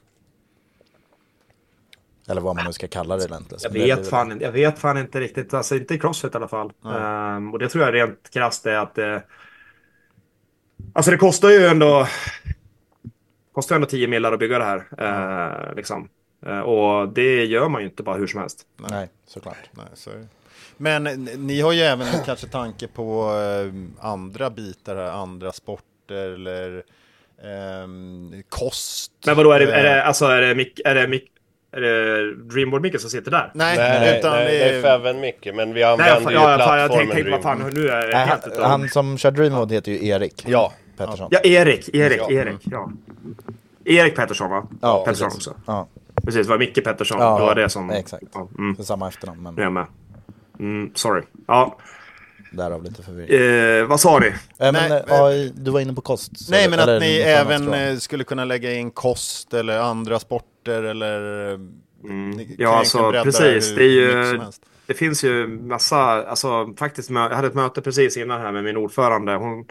Eller vad man nu ska kalla det egentligen. Jag vet, fan, inte- jag vet fan inte riktigt, alltså inte i Crossfit i alla fall. Ehm, och det tror jag rent krasst är att det... Alltså det kostar ju ändå... Kostar ju ändå 10 millar att bygga det här. eh, liksom. Eh, och det gör man ju inte bara hur som helst. Nej, såklart. Nej, så. Men eh, ni har ju även kanske tanke på eh, andra bitar här, andra sporter eller ehm, kost. Men vadå, är det, är Eh, det, alltså, är det, Mick, är det, Mick, är det Dreamboard Micke som sitter där? Nej, Nej, utan nej, det är är... Feven Micke, men vi Nej, använder fan, ju ja, fan, jag plattformen tänkte, tänkte vad fan, Dreamwood. nu är Nej, helt han, utav... han som kör Dreamwood heter ju Erik Ja. Pettersson. Ja, Erik, Erik. Erik, ja. Erik Pettersson va? Ja, Pettersson precis. också. Ja, Precis, det var Micke Pettersson. Ja, det var det som... exakt. Ja, mm, det är samma efternamn, men jag med. Mm, sorry. Ja, därav lite förvirring. eh, vad sa ni? Eh, men Nej, eh, AI, du var inne på kost. så- Nej, men att ni även eh, skulle kunna lägga in kost eller andra sporter eller... ni kan Ja, alltså, precis, det är ju- det finns ju massa, alltså faktiskt, jag hade ett möte precis innan här med min ordförande. Hon,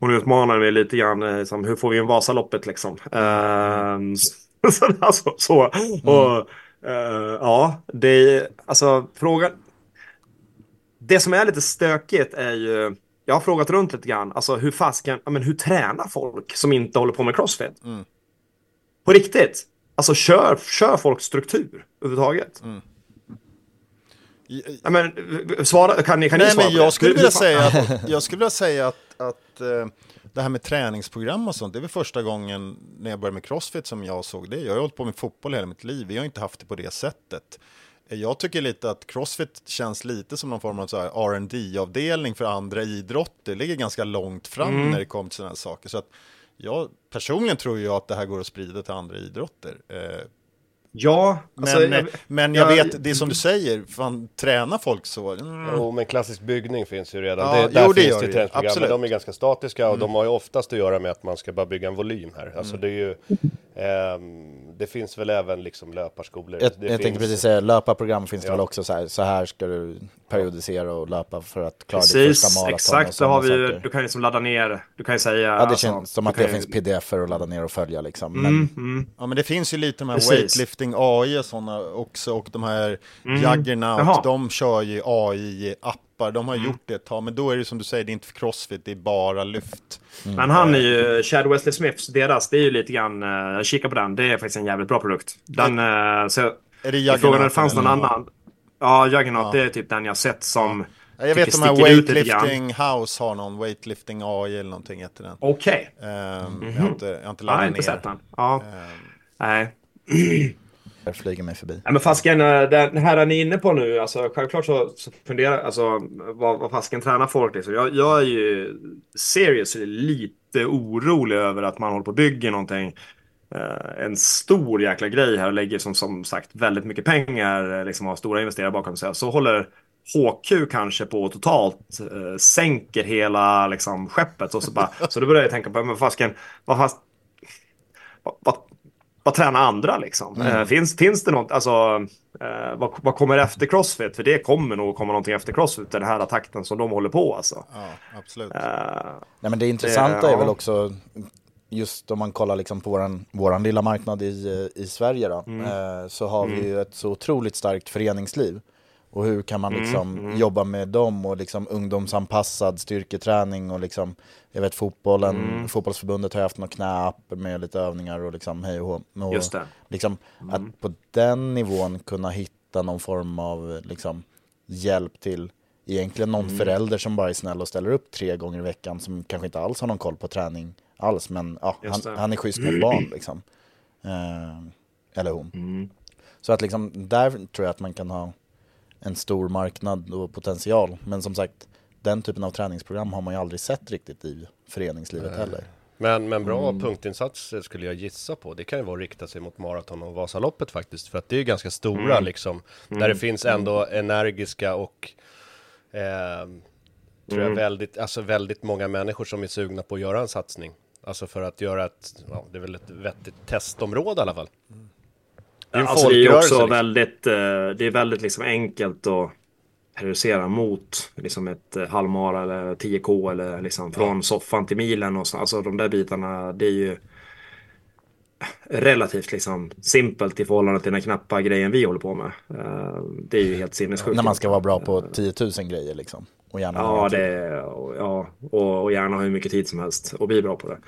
hon utmanade mig lite grann, eh, som, hur får vi en Vasaloppet liksom? Uh, så, alltså, så. Och, uh, ja, det alltså frågan. Det som är lite stökigt är ju, jag har frågat runt lite grann, alltså hur fasken, men hur tränar folk som inte håller på med crossfit? Mm. På riktigt. Alltså kör, kör folk struktur överhuvudtaget? Mm. Ja, men, svara, kan ni, kan Nej, ni svara men jag skulle vilja säga att, jag skulle vilja säga att, att eh, det här med träningsprogram och sånt, det är väl första gången när jag började med crossfit som jag såg det. Jag har hållit på med fotboll hela mitt liv, vi har inte haft det på det sättet. Jag tycker lite att crossfit känns lite som någon form av rd avdelning för andra idrotter. Det ligger ganska långt fram Mm. när det kommer till sådana här saker. Så att jag personligen tror jag att det här går att sprida till andra idrotter. Eh, Ja, men, alltså, jag- men jag jag- vet, det är som du säger, fan, tränar folk så? Mm. Jo, men klassisk byggning finns ju redan. Ja, det, där jo, det finns det träningsprogram, men Absolut. de är ganska statiska och Mm. de har ju oftast att göra med att man ska bara bygga en volym här. Alltså Mm. det är ju, det finns väl även liksom löparskolor. Jag, det jag finns, tänkte precis säga, löparprogram finns det Ja. väl också så här, så här ska du periodisera och löpa för att klara ditt Precis, första maraton exakt. Då har vi, saker. du kan ju liksom ladda ner, du kan ju säga... Ja, det alltså, känns som att det ju- finns pdf att ladda ner och följa liksom. Men Mm, mm. Ja men det finns ju lite de här Precis. weightlifting AI och sådana också och de här Mm. Juggernaut, de kör ju AI-appar, de har Mm. gjort det ett tag, men då är det som du säger, det är inte för crossfit, det är bara lyft. Men han är ju, Chad Wesley Smiths, deras, det är ju lite grann, eh, jag kikar på den, det är faktiskt en jävligt bra produkt. Den, eh, så, Är det jag frågade om det fanns någon annan. Ja, Juggernaut, Ja. det är typ den jag sett som Ja, jag vet de här weightlifting house har någon weightlifting AI eller någonting heter den. Okej. Ehm, Jag Mhm. har inte, jag har inte Jag laddat har ner. inte sett den. Ja. Nej. tankar flyger mig förbi. Ja, men fasken, eh, den här är ni inne på nu, alltså självklart så, så funderar alltså vad, vad fasken tränar folk liksom. Jag, jag är ju seriously lite orolig över att man håller på och bygger någonting. Uh, en stor jäkla grej här och lägger som, som sagt väldigt mycket pengar, eh, liksom har stora investerare bakom sig. Så håller HQ kanske på totalt uh, sänker hela liksom, skeppet. Och så, bara, så då börjar jag tänka på, men fasken, vad, fast, vad, vad, vad tränar andra liksom? Mm. Eh, finns, finns det något, alltså eh, vad, vad kommer efter Crossfit? För det kommer nog komma någonting efter Crossfit, den här takten som de håller på alltså. Ja, absolut. Eh, Nej men det intressanta är ja. väl också just om man kollar liksom på våran, våran lilla marknad i, i Sverige då, Mm. eh, så har vi Mm. ju ett så otroligt starkt föreningsliv. Och hur kan man Mm, liksom mm. jobba med dem och liksom ungdomsanpassad styrketräning och liksom, jag vet fotbollen, Mm. fotbollsförbundet har haft någon knäapp med lite övningar och liksom hej och hå. Just det. Liksom, Mm. Att på den nivån kunna hitta någon form av liksom, hjälp till egentligen någon Mm. förälder som bara är snäll och ställer upp tre gånger i veckan som kanske inte alls har någon koll på träning alls men ja, han, han är schysst mot barn liksom. Eh, eller hon. Mm. Så att liksom där tror jag att man kan ha en stor marknad och potential. Men som sagt, den typen av träningsprogram har man ju aldrig sett riktigt i föreningslivet Nej. heller. Men, men bra Mm. punktinsatser skulle jag gissa på. Det kan ju vara att rikta sig mot maraton och Vasaloppet faktiskt. För att det är ganska stora Mm. liksom. Mm. Där det finns ändå energiska och eh, tror jag Mm. väldigt, alltså väldigt många människor som är sugna på att göra en satsning. Alltså för att göra ett, ja, det är väl ett vettigt testområde i alla fall. Det är Alltså det är också liksom. väldigt, eh, det är väldigt liksom enkelt att periodisera mot liksom ett eh, halvmara eller 10K eller liksom från soffan till milen och så. Alltså de där bitarna, det är ju relativt liksom simpelt i förhållande till den knappa grejen vi håller på med. Eh, Det är ju helt sinnessjukt. När man ska vara bra på 10 000 grejer liksom. Och gärna Ja, det, och- ja och, och gärna ha hur mycket tid som helst och bli bra på det.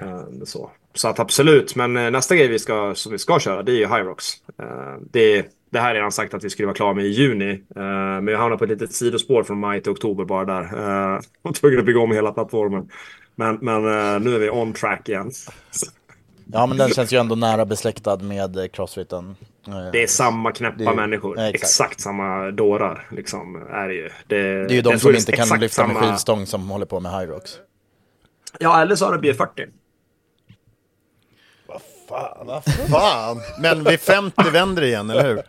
Eh, Så, så att absolut, men eh, nästa grej vi ska, som vi ska köra det är ju Hyrox. Eh, Det, det här är redan sagt att vi skulle vara klara med i juni. Men jag hamnade på ett litet sidospår från maj till oktober bara där. Var tvungen att bygga om hela plattformen. Men, men nu är vi on track igen. Ja men den känns ju ändå nära besläktad med crossfiten. Det är samma knäppa är- människor. exakt. exakt. samma dårar liksom är det ju. Det, Det är ju de som inte kan lyfta med samma- skivstång som håller på med Hyrox. Ja, eller så har det B40. Fan, fan. Men vid 50 vänder det igen, eller hur?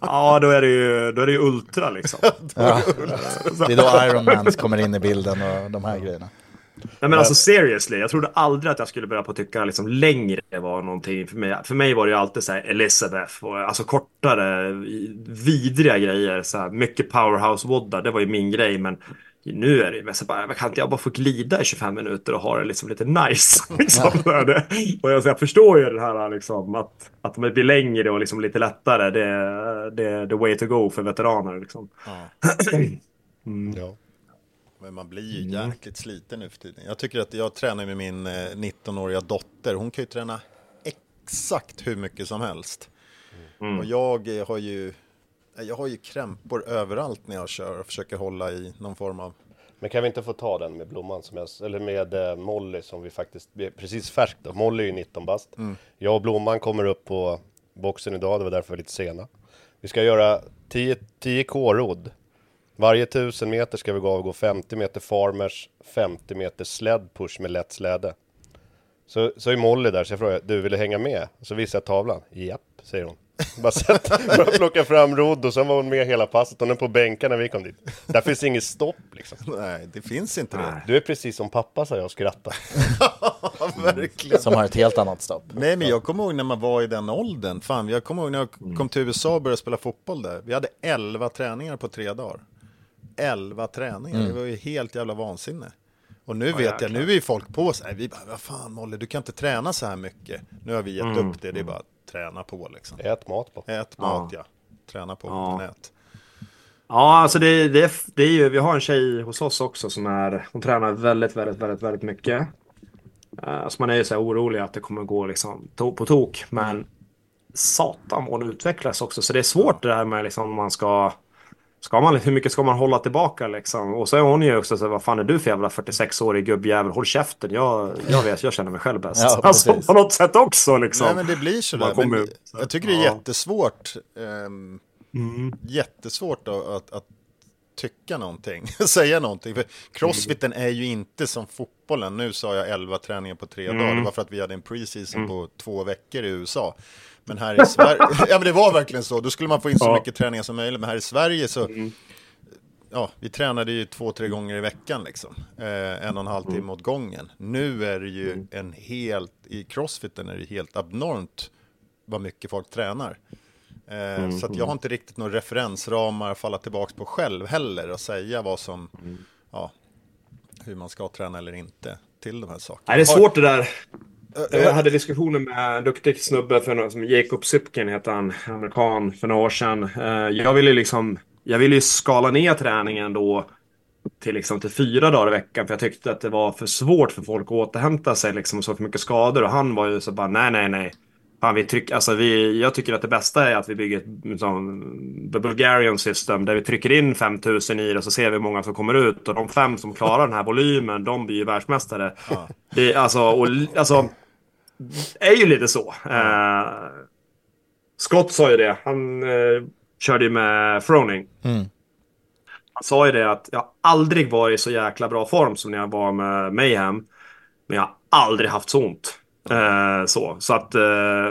Ja, då är det ju, då är det ju ultra liksom. Ja. Det är då Iron Mans kommer in i bilden och de här grejerna. Nej men alltså seriously, jag trodde aldrig att jag skulle börja på att tycka liksom längre var någonting för mig. För mig var det ju alltid så här Elizabeth och alltså kortare, vidriga grejer. Så här, mycket powerhouse woddar, det var ju min grej. Men nu är det ju mest bara, kan inte jag bara få glida i 25 minuter och ha det liksom lite nice? Liksom. Och jag, så jag förstår ju det här liksom, att, att de blir längre och liksom lite lättare. Det, det är the way to go för veteraner. Liksom. Mm. Ja. Men man blir ju jäkligt sliten nu för tiden. Jag tycker att jag tränar med min eh, 19-åriga dotter. Hon kan ju träna exakt hur mycket som helst. Och jag eh, har ju jag har ju krämpor överallt när jag kör och försöker hålla i någon form av... Men kan vi inte få ta den med Blomman, som jag, eller med eh, Molly som vi faktiskt, precis färskt då. Molly är ju 19 bast. Jag och Blomman kommer upp på boxen idag, det var därför vi är lite sena. Vi ska göra 10, 10 K-rodd. Varje tusen meter ska vi gå gå 50 meter farmers, 50 meter sled push med lätt släde. Så, så är Molly där, så jag frågar, du vill du hänga med? Så visar jag tavlan. Japp, säger hon. Bara sett, bara plocka fram rodd och sen var hon med hela passet. Hon är på bänken när vi kom dit. Där finns inget stopp liksom. Nej, det finns inte det. Du är precis som pappa, sa jag och skrattade. Ja, verkligen. Som har ett helt annat stopp. Nej, men jag kommer ihåg när man var i den åldern. Fan, jag kommer ihåg när jag kom till USA och började spela fotboll där. Vi hade 11 träningar på tre dagar. 11 träningar, det var ju helt jävla vansinne. Och nu vet jag, nu är ju folk på sig. Vi bara, vad fan Molly, du kan inte träna så här mycket. Nu har vi gett upp det, det är bara träna på liksom. Ät mat på. Ät mat, ja. Träna på, Ja. men ät. Ja, alltså det, det, det är ju, vi har en tjej hos oss också som är, hon tränar väldigt, väldigt, väldigt, väldigt mycket. Uh, så man är ju så här orolig att det kommer gå liksom to på tok. Men satan vad hon utvecklas också. Så det är svårt det här med liksom om man ska, ska man, hur mycket ska man hålla tillbaka liksom? Och så är hon ju också så vad fan är du för jävla 46-årig gubbjävel? Håll käften, jag, jag vet, jag känner mig själv bäst. Ja, alltså på något sätt också liksom. Nej, men det blir så Man där. kommer Men ut, så. jag tycker det är Ja. jättesvårt. ehm, Jättesvårt att, att, att tycka någonting, säga någonting. För crossfiten är ju inte som fotbollen. Nu sa jag 11 träningar på tre dagar. Det var för att vi hade en preseason på två veckor i USA. Men här i Sverige, ja men det var verkligen så. Då skulle man få in så Ja. mycket träningar som möjligt. Men här i Sverige så, ja, vi tränade ju två, tre gånger i veckan liksom. Eh, en och en halv timme åt gången. Nu är det ju en helt, i crossfiten är det helt abnormt vad mycket folk tränar. Eh, Så att jag har inte riktigt några referensramar att falla tillbaka på själv heller och säga vad som, ja, hur man ska träna eller inte till de här sakerna. Nej, det är svårt det där. Jag hade diskussioner med en duktig snubbe, för några, som Jacob Sipkin heter han, amerikan, för några år sedan. Eh, Jag ville liksom, jag ville ju skala ner träningen då till, liksom, till fyra dagar i veckan, för jag tyckte att det var för svårt för folk att återhämta sig, liksom, så för mycket skador. Och han var ju så bara, nej, nej, nej. Fan, vi tryck, alltså vi, jag tycker att det bästa är att vi bygger ett the Bulgarian system där vi trycker in 5000 i det och så ser vi hur många som kommer ut. Och de fem som klarar den här volymen, de blir ju världsmästare. Det, alltså, och, alltså, är ju lite så. Eh, Scott sa ju det. Han eh, körde ju med Froning. Han sa ju det att jag aldrig varit i så jäkla bra form som när jag var med Mayhem. Men jag har aldrig haft så ont. Eh, så. så att eh,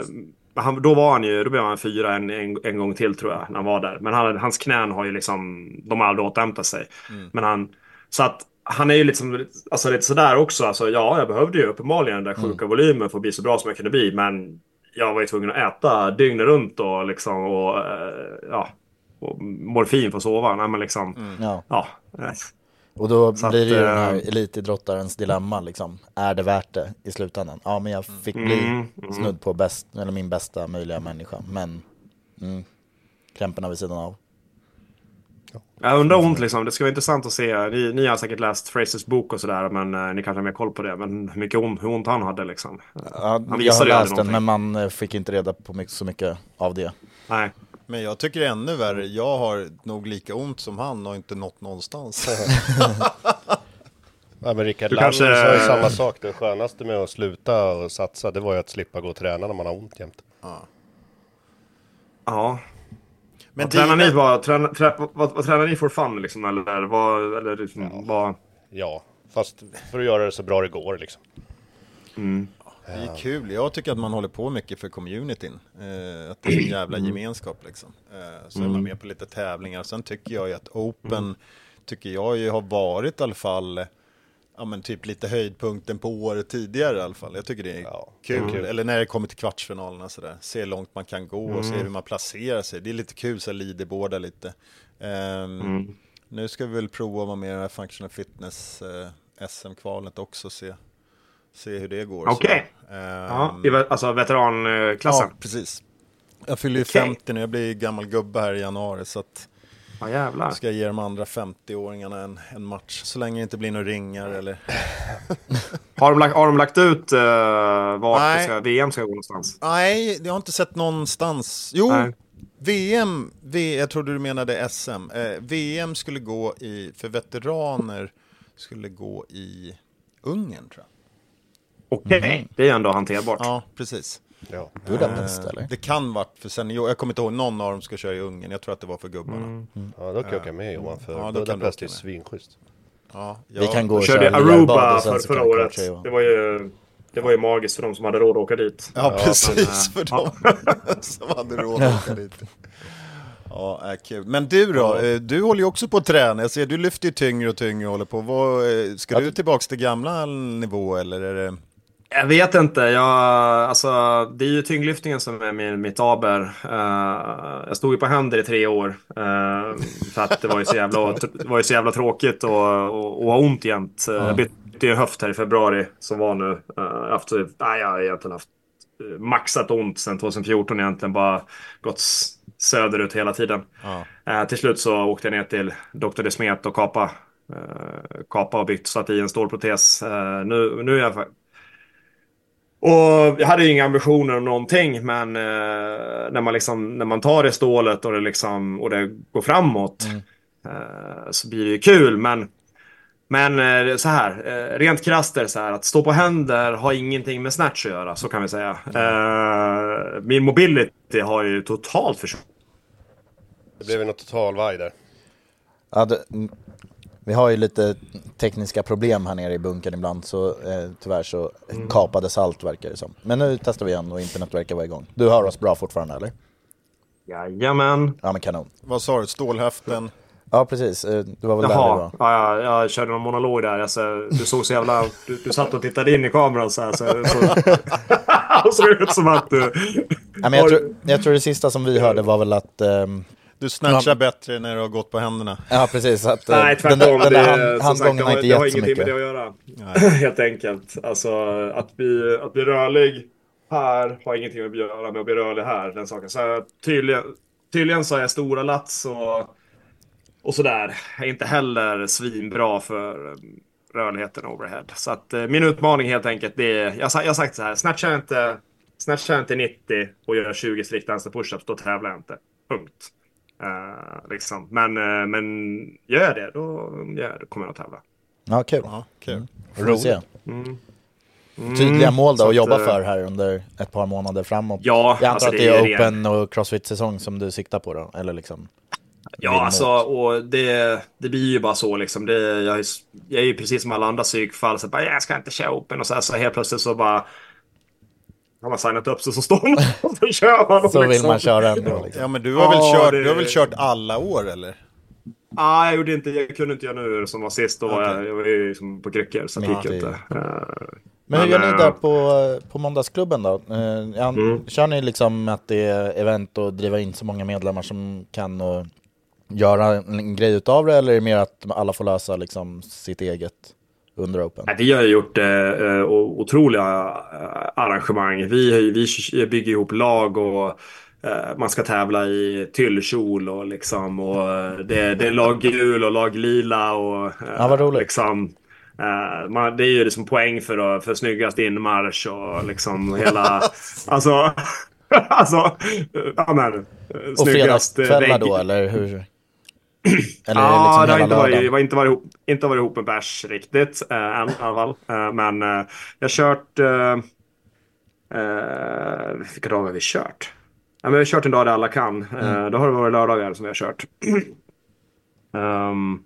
han, då var han ju, då blev han fyra en, en, en gång till tror jag, när han var där. Men han, hans knän har ju liksom, de har aldrig återhämtat sig. Men han, så att han är ju liksom, alltså lite sådär också. Alltså ja, jag behövde ju uppenbarligen den där sjuka volymen för att bli så bra som jag kunde bli. Men jag var ju tvungen att äta dygnet runt och liksom, och eh, ja, och morfin för att sova. Nej, men liksom, Ja. ja. eh, Och då Så blir det ju att, den här eh, elitidrottarens dilemma liksom. Är det värt det i slutändan? Ja men jag fick bli Mm, snudd på bäst, eller min bästa möjliga människa. Men mm, krämporna vid sidan av. Jag undrar ont liksom. Det ska vara intressant att se. Ni, ni har säkert läst Frasers bok och sådär. Men eh, ni kanske har mer koll på det. Men hur mycket ont, hur ont han hade liksom. Ja, Han jag har läst den men man eh, fick inte reda på mycket, så mycket av det. Nej. Men jag tycker det är ännu värre. Jag har nog lika ont som han och inte nått någonstans. Ja, men Rickard Du Lander kanske- sa ju samma sak. Det skönaste med att sluta och satsa, det var ju att slippa gå och träna när man har ont jämt. Ja. Men vad tränar dina- ni bara? Träna, trä, vad, vad, vad tränar ni för fun liksom? Eller vad? Eller liksom, vad? Ja, fast för att göra det så bra det går liksom. Det är kul. Jag tycker att man håller på mycket för communityn. Eh, att det är en jävla gemenskap liksom. Eh, så är man med på lite tävlingar. Sen tycker jag ju att Open, tycker jag ju har varit i alla fall, ja, men typ lite höjdpunkten på året tidigare i alla fall. Jag tycker det är Ja, kul. kul. Eller när det kommer till kvartsfinalerna sådär. Se hur långt man kan gå och se hur man placerar sig. Det är lite kul, så leaderboarda lite. Ehm, Nu ska vi väl prova att vara med i det här Functional Fitness eh, SM-kvalet också. Se, se hur det går. Okej. sådär. Ja, Ehm, alltså veteranklassen. Ja, precis. Jag fyller ju Okej. 50 nu, jag blir gammal gubbe här i januari så att Ja, jävlar. ska jag ge de andra 50-åringarna en, en match. Så länge det inte blir några ringar eller... Har de lagt, har de lagt ut uh, vart Nej. ska, VM ska gå någonstans? Nej, jag har inte sett någonstans. Jo, Nej. VM, v, jag trodde du menade SM. Eh, VM skulle gå i, för veteraner, skulle gå i Ungern tror jag. Okej, det är ändå hanterbart. Ja, precis. Ja. Budapest Eh, eller? Det kan vara för senior, jag kommer inte ihåg, någon av dem ska köra i Ungern. Jag tror att det var för gubbarna. ja, då kan jag åka med Johan, för Ja, Budapest är svinschysst. Ja, Vi ja. kan gå och Jag körde köra Aruba för, förra året. Det var, ju, det var ju magiskt för de som hade råd att åka dit. Ja, precis, men, för eh, dem som hade råd att åka dit. Ja, är kul. Men du då, eh, du håller ju också på att träna. Jag ser, du lyfter ju tyngre och tyngre och håller på. Vad, eh, ska du tillbaka till gamla nivå eller är det... Jag vet inte. Jag, alltså, det är ju tyngdlyftningen som är min, mitt aber. Eh, jag stod ju på händer i tre år. eh, för att det var ju så jävla, var ju så jävla tråkigt och, och, och ha ont jämt. Eh, Jag bytte ju höft här i februari som var nu. Uh, efter, nej, jag har egentligen haft maxat ont sedan 2014 egentligen. Bara gått söderut hela tiden. Till slut så åkte jag ner till Dr. Desmet och kapa, uh, kapa och byggt satt i en stålprotes. Nu, nu är jag och jag hade ju inga ambitioner om någonting, men eh, när, man liksom, när man tar det stålet och det, liksom, och det går framåt eh, så blir det ju kul. Men, men eh, så här, eh, rent krasst är det så här att stå på händer har ingenting med snatch att göra, så kan vi säga. Eh, min mobility har ju totalt försvunnit. Det blev ju något totalvaj där. Ja, det, mm, vi har ju lite tekniska problem här nere i bunkern ibland så eh, tyvärr så Mm. kapades allt verkar det som. Men nu testar vi igen och internet verkar vara igång. Du hör oss bra fortfarande eller? Jajamän. Ja men kanon. Vad sa du, stålhäften? Ja precis, eh, du var väl där Jaha, vi var. ja, ja, jag körde någon monolog där. Alltså, du såg så jävla... Du, du satt och tittade in i kameran så här. Så, så, och så det ut som att du... Ja, men jag, tror, jag tror det sista som vi hörde var väl att... ehm, Du snatchar Ja. bättre när du har gått på händerna. ja precis, att eh, Nej, tvärtom. den den det, hand, handgången det har har, inte det har gett så ingenting med mycket. det att göra. Helt enkelt. Alltså att bli, att bli rörlig här har ingenting att göra med att bli rörlig här. Den saken. Så tydligen, tydligen så är jag stora lats och, och sådär. Är inte heller svinbra för eh, rörligheten overhead. Så att eh, min utmaning helt enkelt, det är, jag, sa- jag har sagt så här, snatchar jag inte, snatchar inte 90 och gör 20 strikt push-ups, då tävlar jag inte. Punkt. Eh, liksom. Men, eh, men gör jag det, då, gör jag, då kommer jag att tävla. Ja, kul. Ja, kul. Får vi se. Mm. Tydliga mål då att jobba eh, för här under ett par månader framåt. Ja, Jag antar alltså att det det är open och crossfit-säsong som du siktar på då? Eller liksom? Ja, alltså, och det, det blir ju bara så liksom. Det, jag, är, jag är ju precis som alla andra psykfall, så bara, jag ska inte köra open och så, här, så helt plötsligt så bara har man signat upp sig så står man och så kör man. Så vill liksom. man köra ändå liksom. Ja, men du har, väl Ja, kört, det- du har väl kört alla år eller? Ah, jag gjorde inte, jag kunde inte göra nu som var sist. Då var Okej. jag, jag var ju liksom på kryckor så det gick inte. Eh, Men hur gör ni eh, där på, på måndagsklubben då? Eh, ja, Mm. Kör ni liksom att det är event och driva in så många medlemmar som kan och göra en grej utav det eller är det mer att alla får lösa liksom sitt eget under Open? Vi har gjort eh, eh, otroliga eh, arrangemang. Vi, vi bygger ihop lag och eh, man ska tävla i tyllkjol och liksom och det, det är lag gul och lag lila och Ja, vad roligt. liksom man, det är ju liksom poäng för, för snyggast inmarsch och liksom hela alltså alltså ja men Och fredagskvällar då eller hur? Eller Ja, liksom det har inte varit, var inte, varit ihop, inte varit ihop med bärs riktigt eh, än i alla fall. Eh, men eh, jag har kört... Eh, vilka dagar har vi kört? Ja, men vi har kört en dag där alla kan. Eh, då har det varit lördagar som vi har kört. Ehm,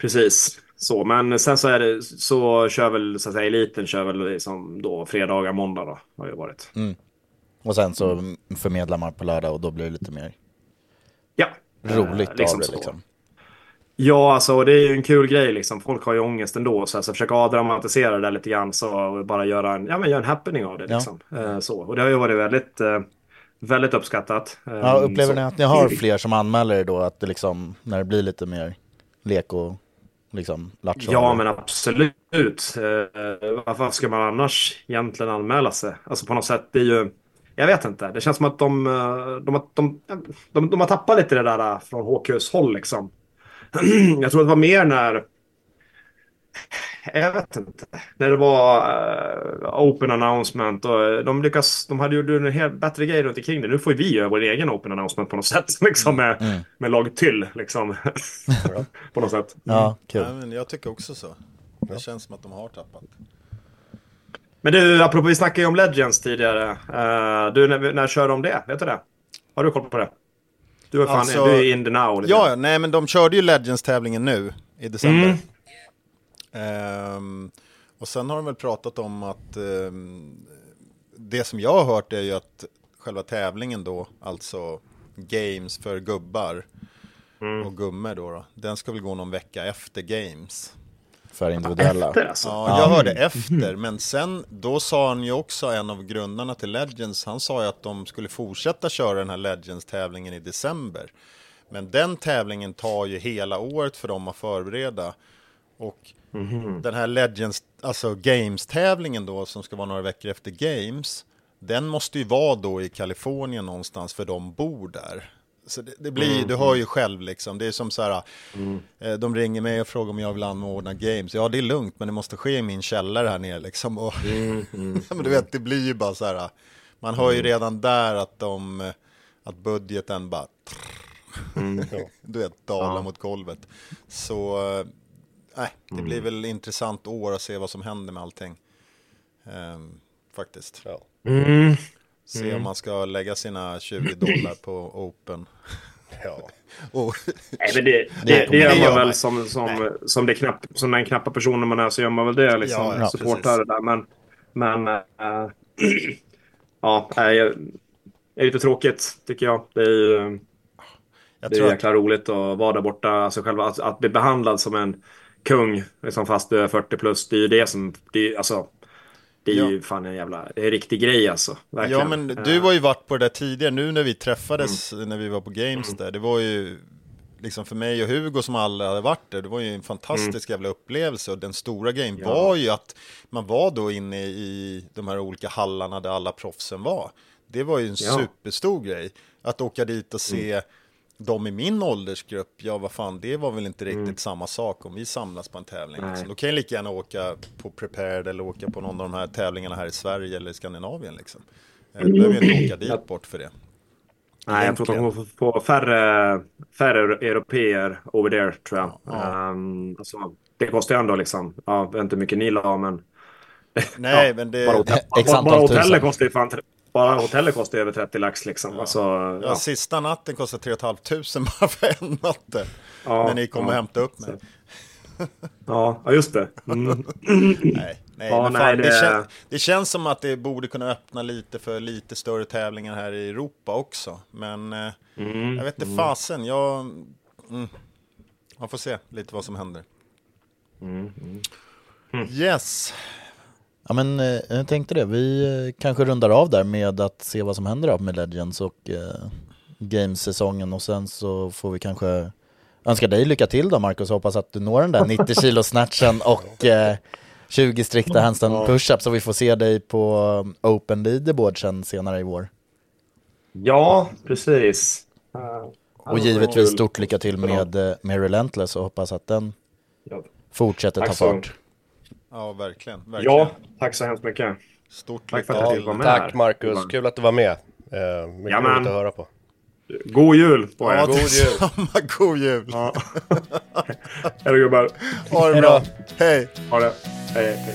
precis. Så, men sen så är det så kör väl så att säga eliten kör väl liksom då fredagar, måndag då har det varit. Och sen så för medlemmar på lördag och då blir det lite mer Ja. Roligt Eh, liksom av det liksom. Ja, alltså det är ju en kul grej liksom. Folk har ju ångest ändå. Så alltså, försöka avdramatisera det lite grann. Så bara göra en, ja, men göra en happening av det liksom. Eh, så. Och det har ju varit väldigt, eh, väldigt uppskattat. Ja, upplever så. ni att ni har fler som anmäler er då? Att det liksom, när det blir lite mer lek och liksom lattjo? Ja, men absolut. Eh, varför ska man annars egentligen anmäla sig? Alltså på något sätt, det är ju... Jag vet inte. Det känns som att de, eh, de, har- de, de, de har tappat lite det där eh, från HQs håll liksom. Jag tror det var mer när... Jag vet inte. När det var eh, open announcement och de lyckas... De hade gjort en helt bättre grej runt omkring det. Nu får vi göra vår egen open announcement på något sätt. Liksom med, med lag till liksom. på något sätt. Ja, kul. Men jag tycker också så. Det känns som att de har tappat. Men du, apropå vi snackade ju om Legends tidigare. Eh, du, när, när kör de det? Vet du det? Har du koll på det? Du är, fan, Alltså- du är in the now. lite. Ja, nej men de körde ju Legends-tävlingen nu i december. Mm. Ehm, och sen har de väl pratat om att ehm, det som jag har hört är ju att själva tävlingen då, alltså games för gubbar Mm. och gummor då, då, den ska väl gå någon vecka efter games. För individuella? Efter alltså? Ja, jag hörde efter, men sen då sa han ju också, en av grundarna till Legends, han sa ju att de skulle fortsätta köra den här Legends-tävlingen i december. Men den tävlingen tar ju hela året för dem att förbereda. Och den här Legends, alltså Games-tävlingen då, som ska vara några veckor efter Games, den måste ju vara då i Kalifornien någonstans, för de bor där. Så det, det blir, du hör ju själv liksom, det är som så här, eh, de ringer mig och frågar om jag vill anordna games. Ja, det är lugnt, men det måste ske i min källare här nere liksom. Och, men du vet, det blir ju bara så här, man hör ju redan där att de, att budgeten bara, du vet, dalar mot golvet. Så, eh, nej, det blir väl intressant år att se vad som händer med allting. Ehm, faktiskt. Ja. Mm. Se om man ska lägga sina 20 dollar på Open. Ja. Och, Nej, men det, det, det, gör man gör väl man. som, som, som, det knapp, som den knappa personen man är så gör man väl det. Liksom, Ja, ja, supportar det där. Men, men äh, ja, det är lite tråkigt tycker jag. Det är ju jag det är tror att, jäkla roligt att vara där borta. Alltså själva att, att bli behandlad som en kung, liksom fast du är 40 plus. Det är ju det som, det är, alltså, det är Ja. ju fan en jävla, det är en riktig grej alltså. Verkligen. ja men du har ju varit på det där tidigare, nu när vi träffades, när vi var på Games där, det var ju liksom för mig och Hugo som alla hade varit där, det var ju en fantastisk jävla upplevelse och den stora grejen Ja. var ju att man var då inne i de här olika hallarna där alla proffsen var. Det var ju en Ja. superstor grej, att åka dit och se de i min åldersgrupp, ja vad fan, det var väl inte riktigt samma sak om vi samlas på en tävling. Nej. Liksom. Då kan jag lika gärna åka på Prepared eller åka på någon av de här tävlingarna här i Sverige eller i Skandinavien. Liksom. Eh, Då behöver jag inte åka dit bort för det. Nej, jag tror att de kommer få färre, färre europeer over there, tror jag. Ehm, alltså, det kostar ju ändå liksom, ja, inte mycket ni la, men... Nej, Ja, men det... Bara, hotell, bara, hotellet kostar ju fan... Bara hotellet kostar över 30 lax liksom. Alltså, Ja, ja. sista natten kostar 3 500 bara för en natt. Ja, när ni kommer ja. hämta upp mig. Ja, ja, just det. Mm. Nej, nej, Ja, men nej, fan, det... det- kän... det känns som att det borde kunna öppna lite för lite större tävlingar här i Europa också. Men eh, Mm. jag vet inte fasen, jag... Mm. Man får se lite vad som händer. Mm, Yes. Ja men eh, jag tänkte det, vi eh, kanske rundar av där med att se vad som händer med Legends och eh, Games-säsongen. Och sen så får vi kanske önska dig lycka till då Marcus. Och hoppas att du når den där 90 kilo snatchen och eh, 20 strikta handstand push-ups. Så vi får se dig på eh, Open Leaderboard sen senare i vår. Ja, precis. Och givetvis stort lycka till med, med Relentless och hoppas att den fortsätter ta fart. Ja, verkligen. verkligen. Ja, tack så hemskt mycket. Stort Tack för att jag fick vara med Tack här. Marcus, kul att du var med. Eh, mycket Jamen. roligt att höra på. God jul på er. Ja, God jul. God jul. Ja. Hej då gubbar. Ha det bra. Hej. Ha det. Hej, hej.